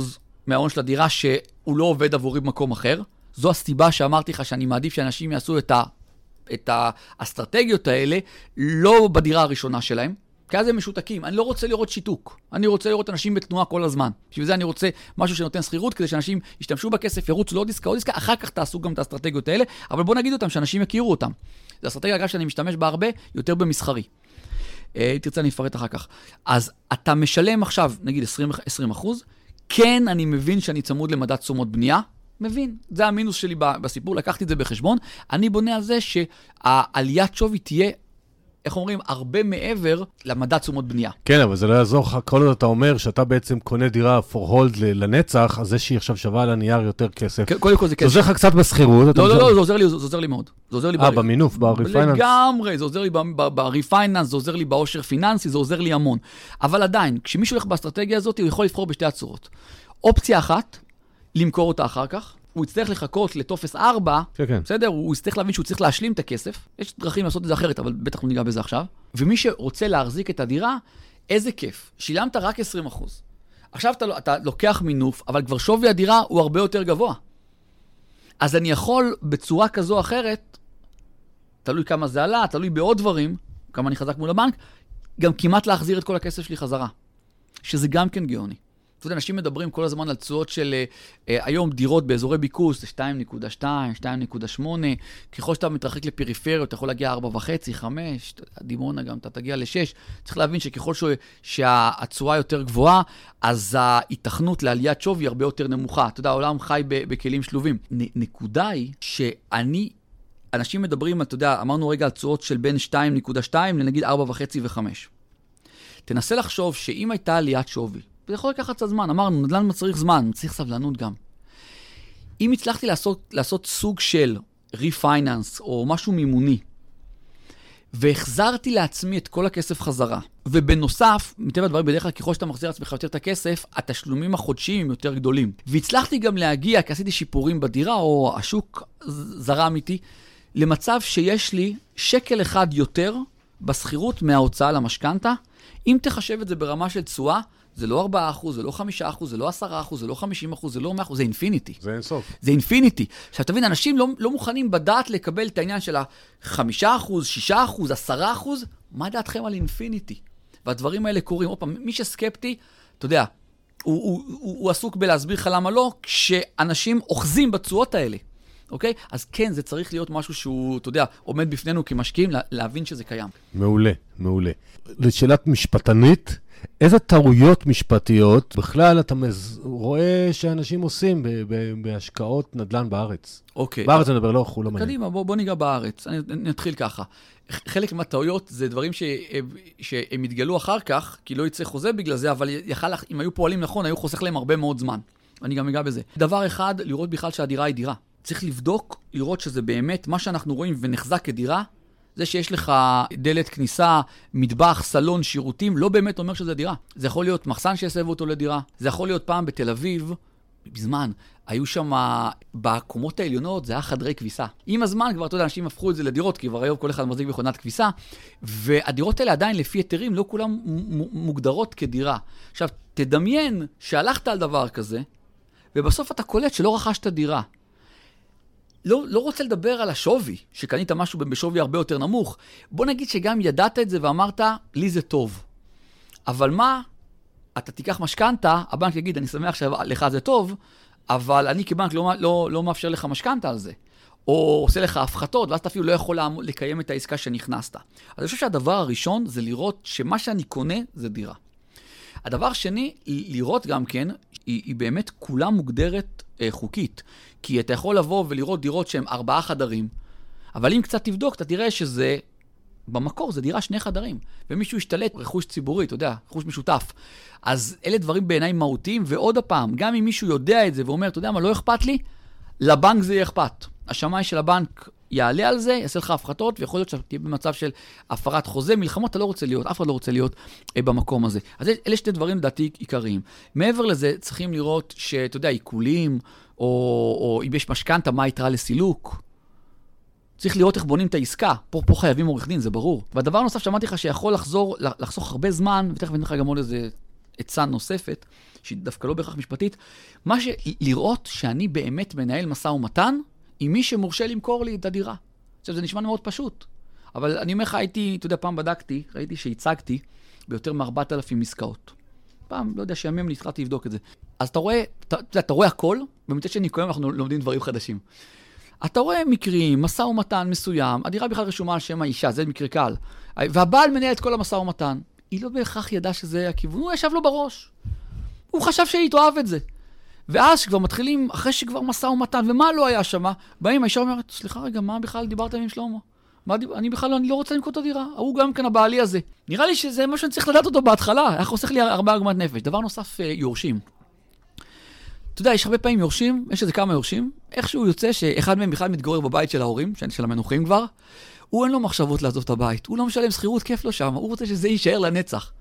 מההון של הדירה שהוא לא עובד עבורי במקום אחר. זו הסיבה שאמרתי לך שאני מעדיף שאנשים יעשו את, ה, את האסטרטגיות האלה לא בדירה הראשונה שלהם, כי אז הם משותקים. אני לא רוצה לראות שיתוק, אני רוצה לראות אנשים בתנועה כל הזמן. בשביל זה אני רוצה משהו שנותן שכירות, כדי שאנשים ישתמשו בכסף, ירוצו לעוד עסקה, עוד עסקה, אחר כך תעשו גם את האסטרטגיות האלה, אבל בואו נגיד אותם, שאנשים יכירו אותם. זו אסטרטגיה, אגב, שאני משתמש בה הרבה, יותר במסחרי. אה, תרצה, אני אפרט אחר כך. אז אתה משלם עכשיו, נגיד 20, 20 אחוז, כן, אני מבין שאני צמוד למדד תשומות בנייה, מבין, זה המינוס שלי בסיפור, לקחתי את זה בחשבון. אני בונה על זה שהעליית שווי תהיה איך אומרים, הרבה מעבר למדד תשומות בנייה. כן, אבל זה לא יעזור לך, כל עוד אתה אומר שאתה בעצם קונה דירה for hold לנצח, אז זה שהיא עכשיו שווה על הנייר יותר כסף. כן, קודם כל זה כסף. זה עוזר לך קצת בשכירות. לא, לא, לא, זה עוזר לי, זה עוזר לי מאוד. זה עוזר לי... אה, במינוף, ב-refinance. לגמרי, זה עוזר לי ב-refinance, זה עוזר לי בעושר פיננסי, זה עוזר לי המון. אבל עדיין, כשמישהו הולך באסטרטגיה הזאת, הוא יכול לבחור בשתי הצורות. אופציה אחת, למכור אותה אחר כך. הוא יצטרך לחכות לטופס 4, כן, כן. בסדר? הוא יצטרך להבין שהוא צריך להשלים את הכסף. יש דרכים לעשות את זה אחרת, אבל בטח לא ניגע בזה עכשיו. ומי שרוצה להחזיק את הדירה, איזה כיף. שילמת רק 20 עכשיו אתה, אתה לוקח מינוף, אבל כבר שווי הדירה הוא הרבה יותר גבוה. אז אני יכול בצורה כזו או אחרת, תלוי כמה זה עלה, תלוי בעוד דברים, כמה אני חזק מול הבנק, גם כמעט להחזיר את כל הכסף שלי חזרה. שזה גם כן גאוני. אתה יודע, אנשים מדברים כל הזמן על תשואות של אה, אה היום דירות באזורי ביקוש, זה 2.2, 2.8, ככל שאתה מתרחק לפריפריות, אתה יכול להגיע 4.5, 5, דימונה גם, אתה תגיע ל-6. צריך להבין שככל ש... שהתשואה יותר גבוהה, אז ההיתכנות לעליית שווי הרבה יותר נמוכה. אתה יודע, העולם חי בכלים שלובים. נ- נקודה היא שאני אנשים מדברים, אתה יודע, אמרנו רגע על תשואות של בין 2.2 לנגיד 4.5 ו-5. תנסה לחשוב שאם הייתה עליית שווי, זה יכול לקחת קצת זמן, אמרנו, נדל"ן מצריך זמן, מצריך סבלנות גם. אם הצלחתי לעשות, לעשות סוג של ריפייננס או משהו מימוני, והחזרתי לעצמי את כל הכסף חזרה, ובנוסף, מטבע הדברים, בדרך כלל ככל שאתה מחזיר לעצמך יותר את הכסף, התשלומים החודשיים הם יותר גדולים. והצלחתי גם להגיע, כי עשיתי שיפורים בדירה, או השוק זרם איתי, למצב שיש לי שקל אחד יותר בשכירות מההוצאה למשכנתה. אם תחשב את זה ברמה של תשואה, זה לא 4%, זה לא 5%, זה לא 10%, זה לא 50%, זה לא 100%, זה infinity. זה אינסוף. זה infinity. עכשיו, תבין, אנשים לא, לא מוכנים בדעת לקבל את העניין של ה-5%, 6%, 10%, מה דעתכם על infinity? והדברים האלה קורים. עוד פעם, מי שסקפטי, אתה יודע, הוא, הוא, הוא, הוא עסוק בלהסביר לך למה לא, כשאנשים אוחזים בתשואות האלה. אוקיי? אז כן, זה צריך להיות משהו שהוא, אתה יודע, עומד בפנינו כמשקיעים, להבין שזה קיים. מעולה, מעולה. לשאלת משפטנית, איזה טעויות משפטיות בכלל אתה מז... רואה שאנשים עושים ב- ב- בהשקעות נדל"ן בארץ? אוקיי. בארץ אני מדבר, לא חו"ל, לא מעניין. קדימה, בוא, בוא ניגע בארץ. אני, אני אתחיל ככה. חלק מהטעויות זה דברים ש, שהם יתגלו אחר כך, כי לא יצא חוזה בגלל זה, אבל יכל, אם היו פועלים נכון, היו חוסך להם הרבה מאוד זמן. אני גם אגע בזה. דבר אחד, לראות בכלל שהדירה היא דירה. צריך לבדוק, לראות שזה באמת מה שאנחנו רואים ונחזק כדירה, זה שיש לך דלת כניסה, מטבח, סלון, שירותים, לא באמת אומר שזה דירה. זה יכול להיות מחסן שיסב אותו לדירה, זה יכול להיות פעם בתל אביב, בזמן, היו שם, בקומות העליונות זה היה חדרי כביסה. עם הזמן כבר, אתה יודע, אנשים הפכו את זה לדירות, כי כבר היום כל אחד מחזיק מכונת כביסה, והדירות האלה עדיין לפי היתרים לא כולן מוגדרות כדירה. עכשיו, תדמיין שהלכת על דבר כזה, ובסוף אתה קולט שלא רכשת דירה. לא, לא רוצה לדבר על השווי, שקנית משהו בשווי הרבה יותר נמוך. בוא נגיד שגם ידעת את זה ואמרת, לי זה טוב. אבל מה, אתה תיקח משכנתה, הבנק יגיד, אני שמח שלך זה טוב, אבל אני כבנק לא, לא, לא מאפשר לך משכנתה על זה. או עושה לך הפחתות, ואז אתה אפילו לא יכול לקיים את העסקה שנכנסת. אז אני חושב שהדבר הראשון זה לראות שמה שאני קונה זה דירה. הדבר שני, לראות גם כן, היא, היא באמת כולה מוגדרת אה, חוקית. כי אתה יכול לבוא ולראות דירות שהן ארבעה חדרים, אבל אם קצת תבדוק, אתה תראה שזה, במקור זה דירה שני חדרים, ומישהו השתלט רכוש ציבורי, אתה יודע, רכוש משותף. אז אלה דברים בעיניי מהותיים, ועוד פעם, גם אם מישהו יודע את זה ואומר, אתה יודע מה, לא אכפת לי, לבנק זה יהיה אכפת. השמאי של הבנק יעלה על זה, יעשה לך הפחתות, ויכול להיות שאתה תהיה במצב של הפרת חוזה, מלחמות אתה לא רוצה להיות, אף אחד לא רוצה להיות אה, במקום הזה. אז אלה שני דברים לדעתי עיקריים. מעבר לזה, צריכים לראות שאתה יודע, עיקולים, או, או אם יש משכנתה, מה היתרה לסילוק. צריך לראות איך בונים את העסקה. פה, פה חייבים עורך דין, זה ברור. והדבר הנוסף שאמרתי לך שיכול לחזור, לחסוך הרבה זמן, ותכף אני לך גם עוד איזה עצה נוספת, שהיא דווקא לא בהכרח משפטית, מה ש... לראות שאני באמת מנהל משא ומתן עם מי שמורשה למכור לי את הדירה. עכשיו, זה נשמע מאוד פשוט, אבל אני אומר לך, הייתי, אתה יודע, פעם בדקתי, ראיתי שהצגתי ביותר מ-4,000 עסקאות. פעם, לא יודע, שימים לי, התחלתי לבדוק את זה. אז אתה רואה, אתה, אתה, אתה רואה הכל, ומצד שני, כל אנחנו לומדים דברים חדשים. אתה רואה מקרים, משא ומתן מסוים, הדירה בכלל רשומה על שם האישה, זה מקרה קל. והבעל מנהל את כל המשא ומתן. היא לא בהכרח ידעה שזה הכיוון, הוא ישב לו בראש. הוא חשב שהיא תאהב את זה. ואז כשכבר מתחילים, אחרי שכבר משא ומתן, ומה לא היה שם, באים, האישה אומרת, סליחה רגע, מה בכלל דיברת עם שלמה? מה, דיב- אני בכלל לא, אני לא רוצה למכור את הדירה, ההוא גם כן הבעלי הזה. נראה לי שזה מה שאני צריך לדעת אותו בהתחלה, היה חוסך לי הרבה עגמת נפש. דבר נוסף, אה, יורשים. אתה יודע, יש הרבה פעמים יורשים, יש איזה כמה יורשים, איכשהו יוצא שאחד מהם בכלל מתגורר בבית של ההורים, של המנוחים כבר, הוא אין לו מחשבות לעזוב את הבית, הוא לא משלם שכירות, כיף לו שם, הוא רוצה שזה יישאר לנצח.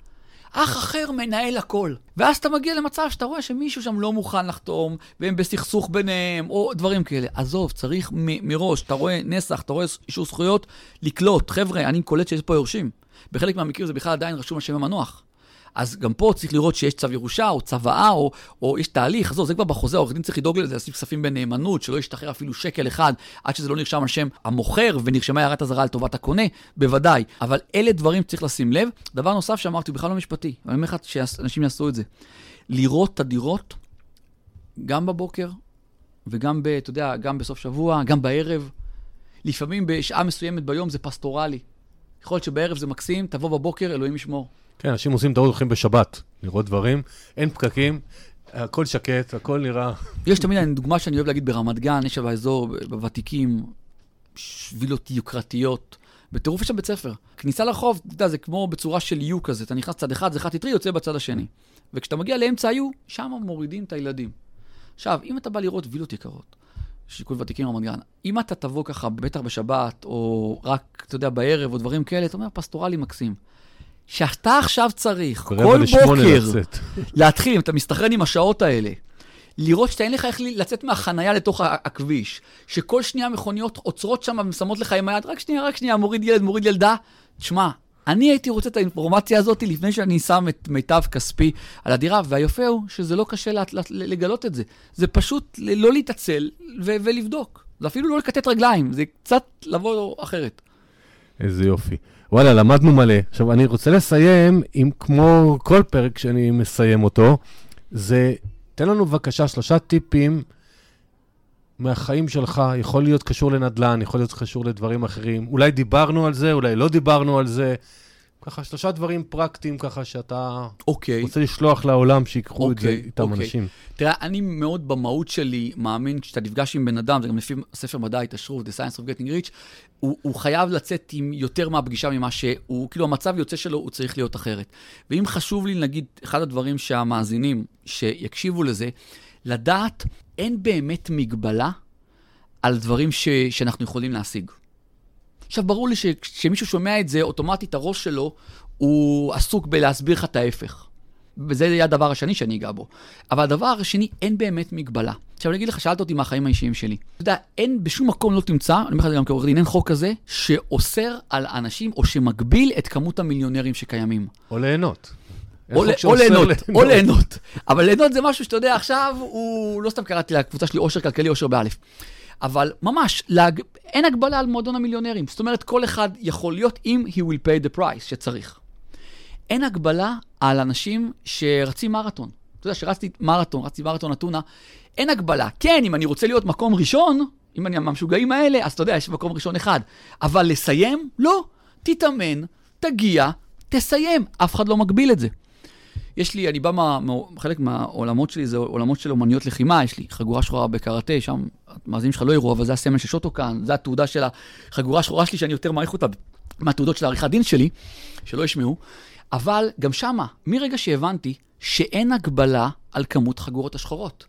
אח אחר מנהל הכל. ואז אתה מגיע למצב שאתה רואה שמישהו שם לא מוכן לחתום, והם בסכסוך ביניהם, או דברים כאלה. עזוב, צריך מ- מראש, אתה רואה נסח, אתה רואה אישור זכויות, לקלוט. חבר'ה, אני קולט שיש פה יורשים. בחלק מהמקרים זה בכלל עדיין רשום על שם המנוח. אז גם פה צריך לראות שיש צו ירושה, או צוואה, או, או יש תהליך, עזוב, זה כבר בחוזה, העורך דין צריך לדאוג לזה, לשים כספים בנאמנות, שלא ישתחרר אפילו שקל אחד, עד שזה לא נרשם על שם המוכר, ונרשמה הערת אזהרה לטובת הקונה, בוודאי. אבל אלה דברים שצריך לשים לב. דבר נוסף שאמרתי, בכלל לא משפטי, ואני אומר לך שאנשים יעשו את זה. לראות את הדירות, גם בבוקר, וגם, ב, אתה יודע, גם בסוף שבוע, גם בערב. לפעמים בשעה מסוימת ביום זה פסטורלי. יכול להיות שבערב זה מקסים, תבוא בבוקר, אלוהים ישמור. כן, אנשים עושים טעות, הולכים בשבת לראות דברים, אין פקקים, הכל שקט, הכל נראה... יש תמיד, דוגמה שאני אוהב להגיד ברמת גן, יש באזור, בוותיקים, שבילות יוקרתיות. בטירוף יש שם בית ספר. כניסה לרחוב, אתה יודע, זה כמו בצורה של יו כזה, אתה נכנס צד אחד, זה חד תטרי, יוצא בצד השני. וכשאתה מגיע לאמצע היו, שם מורידים את הילדים. עכשיו, אם אתה בא לראות וילות יקרות, שיקול ותיקים רמת גן, אם אתה תבוא ככה, בטח בשבת, או רק, אתה יודע, בערב, או דברים כאלה, אתה אומר, פסטורלי מקסים. שאתה עכשיו צריך, כל בוקר, לצאת. להתחיל, אם אתה מסתכרן עם השעות האלה, לראות שאתה אין לך איך לצאת מהחנייה לתוך הכביש, שכל שנייה מכוניות עוצרות שם ושמות לך עם היד, רק שנייה, רק שנייה, מוריד ילד, מוריד ילדה. תשמע, אני הייתי רוצה את האינפורמציה הזאת לפני שאני שם את מיטב כספי על הדירה, והיפה הוא שזה לא קשה לה, לה, לגלות את זה. זה פשוט לא להתעצל ו- ולבדוק. זה אפילו לא לכתת רגליים, זה קצת לבוא אחרת. איזה יופי. וואלה, למדנו מלא. עכשיו, אני רוצה לסיים עם, כמו כל פרק שאני מסיים אותו, זה, תן לנו בבקשה שלושה טיפים מהחיים שלך, יכול להיות קשור לנדל"ן, יכול להיות קשור לדברים אחרים. אולי דיברנו על זה, אולי לא דיברנו על זה. ככה, שלושה דברים פרקטיים ככה שאתה אוקיי. רוצה לשלוח לעולם, שיקחו את זה אוקיי, איתם אוקיי. אנשים. תראה, אני מאוד במהות שלי מאמין, כשאתה נפגש עם בן אדם, זה גם לפי ספר מדע ההתעשרות, The Science of Getting Rich, הוא, הוא חייב לצאת עם יותר מהפגישה ממה שהוא, כאילו המצב יוצא שלו, הוא צריך להיות אחרת. ואם חשוב לי, נגיד, אחד הדברים שהמאזינים שיקשיבו לזה, לדעת, אין באמת מגבלה על דברים ש, שאנחנו יכולים להשיג. עכשיו, ברור לי שכשמישהו שומע את זה, אוטומטית הראש שלו, הוא עסוק בלהסביר לך את ההפך. וזה יהיה הדבר השני שאני אגע בו. אבל הדבר השני, אין באמת מגבלה. עכשיו, אני אגיד לך, שאלת אותי מהחיים האישיים שלי. אתה יודע, אין, בשום מקום לא תמצא, אני אומר לך גם כעורך דין, אין חוק כזה, שאוסר על אנשים, או שמגביל את כמות המיליונרים שקיימים. או ליהנות. או, או ליהנות, או ליהנות. אבל ליהנות זה משהו שאתה יודע, עכשיו הוא, לא סתם קראתי לקבוצה שלי אושר כלכלי, אושר באלף. אבל ממש, להג... אין הגבלה על מועדון המיליונרים. זאת אומרת, כל אחד יכול להיות אם he will pay the price שצריך. אין הגבלה על אנשים שרצים מרתון. אתה יודע, שרצתי מרתון, רצתי מרתון אתונה, אין הגבלה. כן, אם אני רוצה להיות מקום ראשון, אם אני מהמשוגעים האלה, אז אתה יודע, יש מקום ראשון אחד. אבל לסיים? לא. תתאמן, תגיע, תסיים. אף אחד לא מגביל את זה. יש לי, אני בא מה, חלק מהעולמות שלי זה עולמות של אומניות לחימה, יש לי חגורה שחורה בקראטה, שם המאזינים שלך לא יראו, אבל זה הסמל של שוטוקן, זה התעודה של החגורה השחורה שלי, שאני יותר מעריך אותה מהתעודות של העריכת דין שלי, שלא ישמעו. אבל גם שמה, מרגע שהבנתי שאין הגבלה על כמות חגורות השחורות.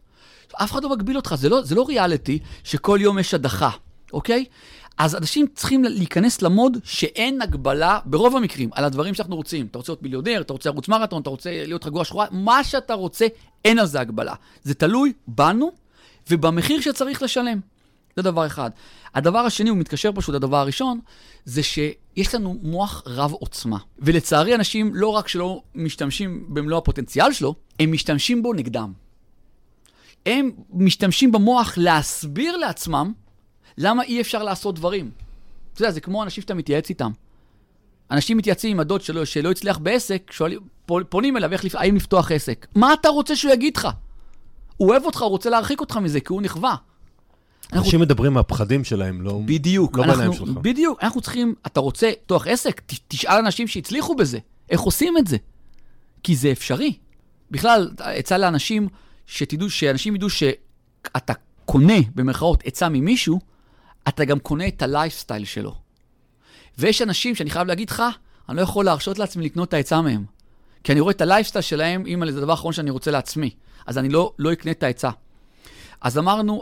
אף אחד לא מגביל אותך, זה לא, זה לא ריאליטי שכל יום יש הדחה, אוקיי? אז אנשים צריכים להיכנס למוד שאין הגבלה, ברוב המקרים, על הדברים שאנחנו רוצים. אתה רוצה להיות מיליונר, אתה רוצה לרוץ מרתון, אתה רוצה להיות חגורה שחורה, מה שאתה רוצה, אין על זה הגבלה. זה תלוי בנו ובמחיר שצריך לשלם. זה דבר אחד. הדבר השני, הוא מתקשר פשוט לדבר הראשון, זה שיש לנו מוח רב עוצמה. ולצערי, אנשים לא רק שלא משתמשים במלוא הפוטנציאל שלו, הם משתמשים בו נגדם. הם משתמשים במוח להסביר לעצמם למה אי אפשר לעשות דברים. אתה יודע, זה כמו אנשים שאתה מתייעץ איתם. אנשים מתייעצים עם הדוד שלו שלא הצליח בעסק, שואלים, פונים אליו איך, האם לפתוח עסק. מה אתה רוצה שהוא יגיד לך? הוא אוהב אותך, הוא רוצה להרחיק אותך מזה, כי הוא נכווה. אנשים מדברים מהפחדים שלהם, לא בדיוק, לא אנחנו, שלך. בדיוק, אנחנו צריכים, אתה רוצה לפתוח עסק, ת, תשאל אנשים שהצליחו בזה, איך עושים את זה? כי זה אפשרי. בכלל, עצה לאנשים, שתדעו, שאנשים ידעו שאתה קונה, במרכאות, עצה ממישהו, אתה גם קונה את הלייפסטייל שלו. ויש אנשים שאני חייב להגיד לך, אני לא יכול להרשות לעצמי לקנות את העצה מהם. כי אני רואה את הלייפסטייל שלהם, אימא, זה הדבר האחרון שאני רוצה לעצמי. אז אני לא, לא אקנה את העצה. אז אמרנו,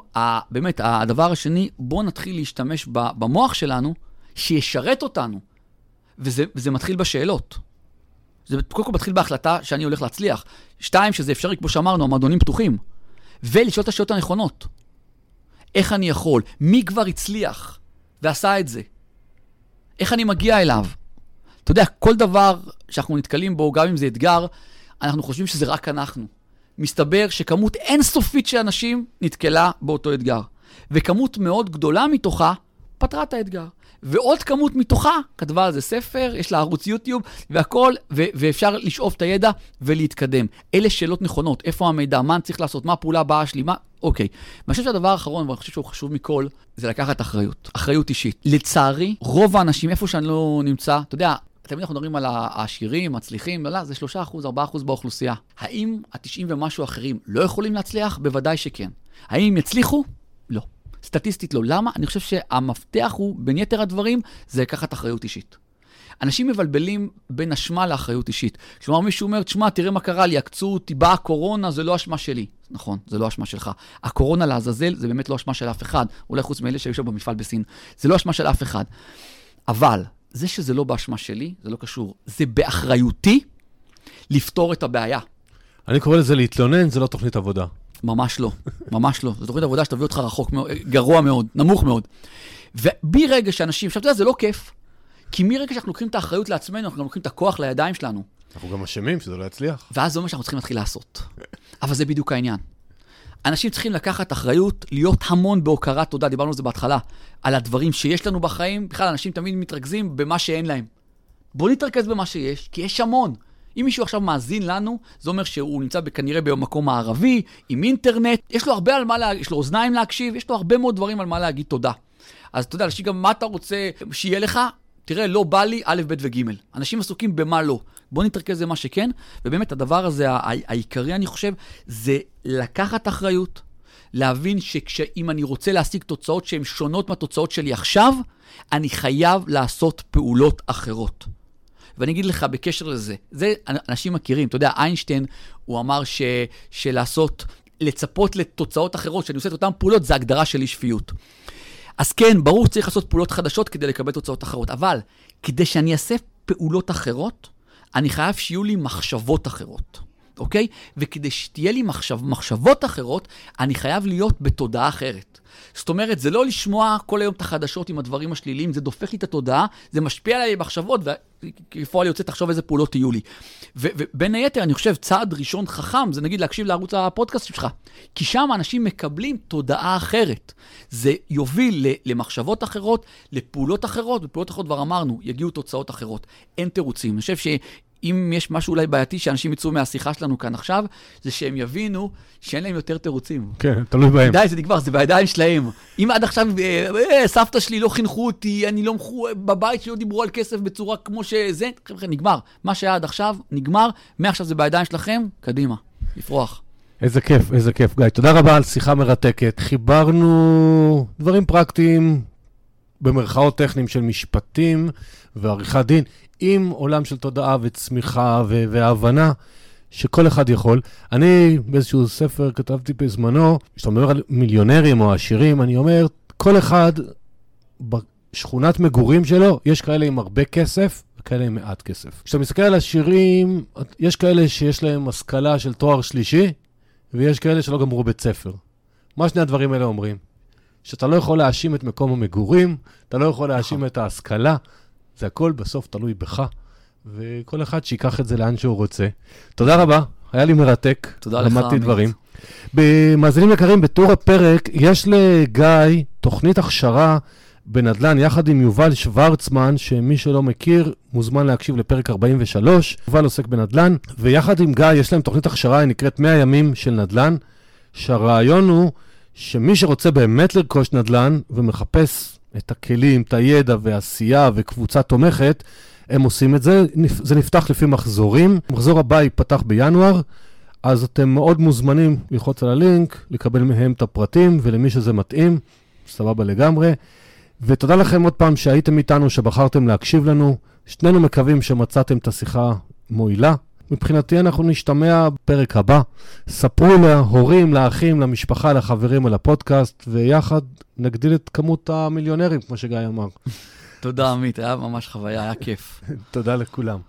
באמת, הדבר השני, בואו נתחיל להשתמש במוח שלנו, שישרת אותנו. וזה, וזה מתחיל בשאלות. זה קודם כל מתחיל בהחלטה שאני הולך להצליח. שתיים, שזה אפשרי, כמו שאמרנו, המועדונים פתוחים. ולשאול את השאלות הנכונות. איך אני יכול? מי כבר הצליח ועשה את זה? איך אני מגיע אליו? אתה יודע, כל דבר שאנחנו נתקלים בו, גם אם זה אתגר, אנחנו חושבים שזה רק אנחנו. מסתבר שכמות אינסופית של אנשים נתקלה באותו אתגר. וכמות מאוד גדולה מתוכה פתרה את האתגר. ועוד כמות מתוכה כתבה על זה ספר, יש לה ערוץ יוטיוב והכל, ו- ואפשר לשאוב את הידע ולהתקדם. אלה שאלות נכונות, איפה המידע, מה אני צריך לעשות, מה הפעולה הבאה שלי, מה... אוקיי. ואני חושב שהדבר האחרון, ואני חושב שהוא חשוב מכל, זה לקחת אחריות. אחריות אישית. לצערי, רוב האנשים, איפה שאני לא נמצא, אתה יודע, תמיד אנחנו מדברים על העשירים, מצליחים, לא, לא, זה 3%, 4% באוכלוסייה. האם ה-90 ומשהו אחרים לא יכולים להצליח? בוודאי שכן. האם יצליחו? לא. סטטיסטית לא. למה? אני חושב שהמפתח הוא, בין יתר הדברים, זה לקחת אחריות אישית. אנשים מבלבלים בין אשמה לאחריות אישית. כלומר, מישהו אומר, תשמע, תראה מה קרה לי, עקצו אותי, באה הקורונה, זה לא אשמה שלי. נכון, זה לא אשמה שלך. הקורונה לעזאזל, זה באמת לא אשמה של אף אחד, אולי חוץ מאלה שהיו שם במפעל בסין. זה לא אשמה של אף אחד. אבל, זה שזה לא באשמה שלי, זה לא קשור. זה באחריותי לפתור את הבעיה. אני קורא לזה להתלונן, זה לא תוכנית עבודה. ממש לא, ממש לא. זו תוכנית עבודה שתביא אותך רחוק מאוד, גרוע מאוד, נמוך מאוד. וברגע שאנשים, עכשיו אתה יודע, זה לא כיף, כי מרגע שאנחנו לוקחים את האחריות לעצמנו, אנחנו גם לוקחים את הכוח לידיים שלנו. אנחנו גם אשמים שזה לא יצליח. ואז זה אומר שאנחנו צריכים להתחיל לעשות. אבל זה בדיוק העניין. אנשים צריכים לקחת אחריות, להיות המון בהוקרת תודה, דיברנו על זה בהתחלה, על הדברים שיש לנו בחיים. בכלל, אנשים תמיד מתרכזים במה שאין להם. בואו נתרכז במה שיש, כי יש המון. אם מישהו עכשיו מאזין לנו, זה אומר שהוא נמצא כנראה במקום הערבי, עם אינטרנט, יש לו הרבה על מה להגיד, יש לו אוזניים להקשיב, יש לו הרבה מאוד דברים על מה להגיד תודה. אז אתה יודע, אנשים גם מה אתה רוצה שיהיה לך? תראה, לא בא לי א', ב' וג'. אנשים עסוקים במה לא. בוא נתרכז במה שכן, ובאמת הדבר הזה, העיקרי, אני חושב, זה לקחת אחריות, להבין שאם אני רוצה להשיג תוצאות שהן שונות מהתוצאות שלי עכשיו, אני חייב לעשות פעולות אחרות. ואני אגיד לך בקשר לזה, זה אנשים מכירים, אתה יודע, איינשטיין, הוא אמר ש, שלעשות, לצפות לתוצאות אחרות, שאני עושה את אותן פעולות, זה הגדרה של אי שפיות. אז כן, ברור שצריך לעשות פעולות חדשות כדי לקבל תוצאות אחרות, אבל כדי שאני אעשה פעולות אחרות, אני חייב שיהיו לי מחשבות אחרות, אוקיי? וכדי שתהיה לי מחשב, מחשבות אחרות, אני חייב להיות בתודעה אחרת. זאת אומרת, זה לא לשמוע כל היום את החדשות עם הדברים השליליים, זה דופק לי את התודעה, זה משפיע עליי במחשבות, וכפועל יוצא תחשוב איזה פעולות יהיו לי. ובין היתר, אני חושב, צעד ראשון חכם, זה נגיד להקשיב לערוץ הפודקאסט שלך. כי שם אנשים מקבלים תודעה אחרת. זה יוביל למחשבות אחרות, לפעולות אחרות, ופעולות אחרות כבר אמרנו, יגיעו תוצאות אחרות. אין תירוצים. אני חושב אם יש משהו אולי בעייתי שאנשים יצאו מהשיחה שלנו כאן עכשיו, זה שהם יבינו שאין להם יותר תירוצים. כן, תלוי בהם. די, זה נגמר, זה בידיים שלהם. אם עד עכשיו, אה, אה, סבתא שלי לא חינכו אותי, אני לא מחו, בבית שלא דיברו על כסף בצורה כמו שזה, חבר'ה, נגמר. מה שהיה עד עכשיו, נגמר, מעכשיו זה בידיים שלכם, קדימה, לפרוח. איזה כיף, איזה כיף, גיא. תודה רבה על שיחה מרתקת. חיברנו דברים פרקטיים, במרכאות טכניים של משפטים ועריכת דין, עם עולם של תודעה וצמיחה ו- והבנה שכל אחד יכול. אני באיזשהו ספר כתבתי בזמנו, כשאתה מדבר על מיליונרים או עשירים, אני אומר, כל אחד בשכונת מגורים שלו, יש כאלה עם הרבה כסף וכאלה עם מעט כסף. כשאתה מסתכל על עשירים, יש כאלה שיש להם השכלה של תואר שלישי, ויש כאלה שלא גמרו בית ספר. מה שני הדברים האלה אומרים? שאתה לא יכול להאשים את מקום המגורים, אתה לא יכול להאשים. את ההשכלה, זה הכל בסוף תלוי בך, וכל אחד שיקח את זה לאן שהוא רוצה. תודה רבה, היה לי מרתק. תודה לך, למדתי דברים. מאזינים יקרים, בתום הפרק, יש לגיא תוכנית הכשרה בנדל"ן יחד עם יובל שוורצמן, שמי שלא מכיר, מוזמן להקשיב לפרק 43. יובל עוסק בנדל"ן, ויחד עם גיא יש להם תוכנית הכשרה, היא נקראת 100 ימים של נדל"ן, שהרעיון הוא שמי שרוצה באמת לרכוש נדל"ן ומחפש את הכלים, את הידע והעשייה וקבוצה תומכת, הם עושים את זה. זה נפתח לפי מחזורים. המחזור הבא ייפתח בינואר, אז אתם מאוד מוזמנים ללחוץ על הלינק, לקבל מהם את הפרטים, ולמי שזה מתאים, סבבה לגמרי. ותודה לכם עוד פעם שהייתם איתנו, שבחרתם להקשיב לנו. שנינו מקווים שמצאתם את השיחה מועילה. מבחינתי אנחנו נשתמע בפרק הבא. ספרו להורים, לאחים, למשפחה, לחברים על הפודקאסט, ויחד נגדיל את כמות המיליונרים, כמו שגיא אמר. תודה, עמית, היה ממש חוויה, היה כיף. תודה לכולם.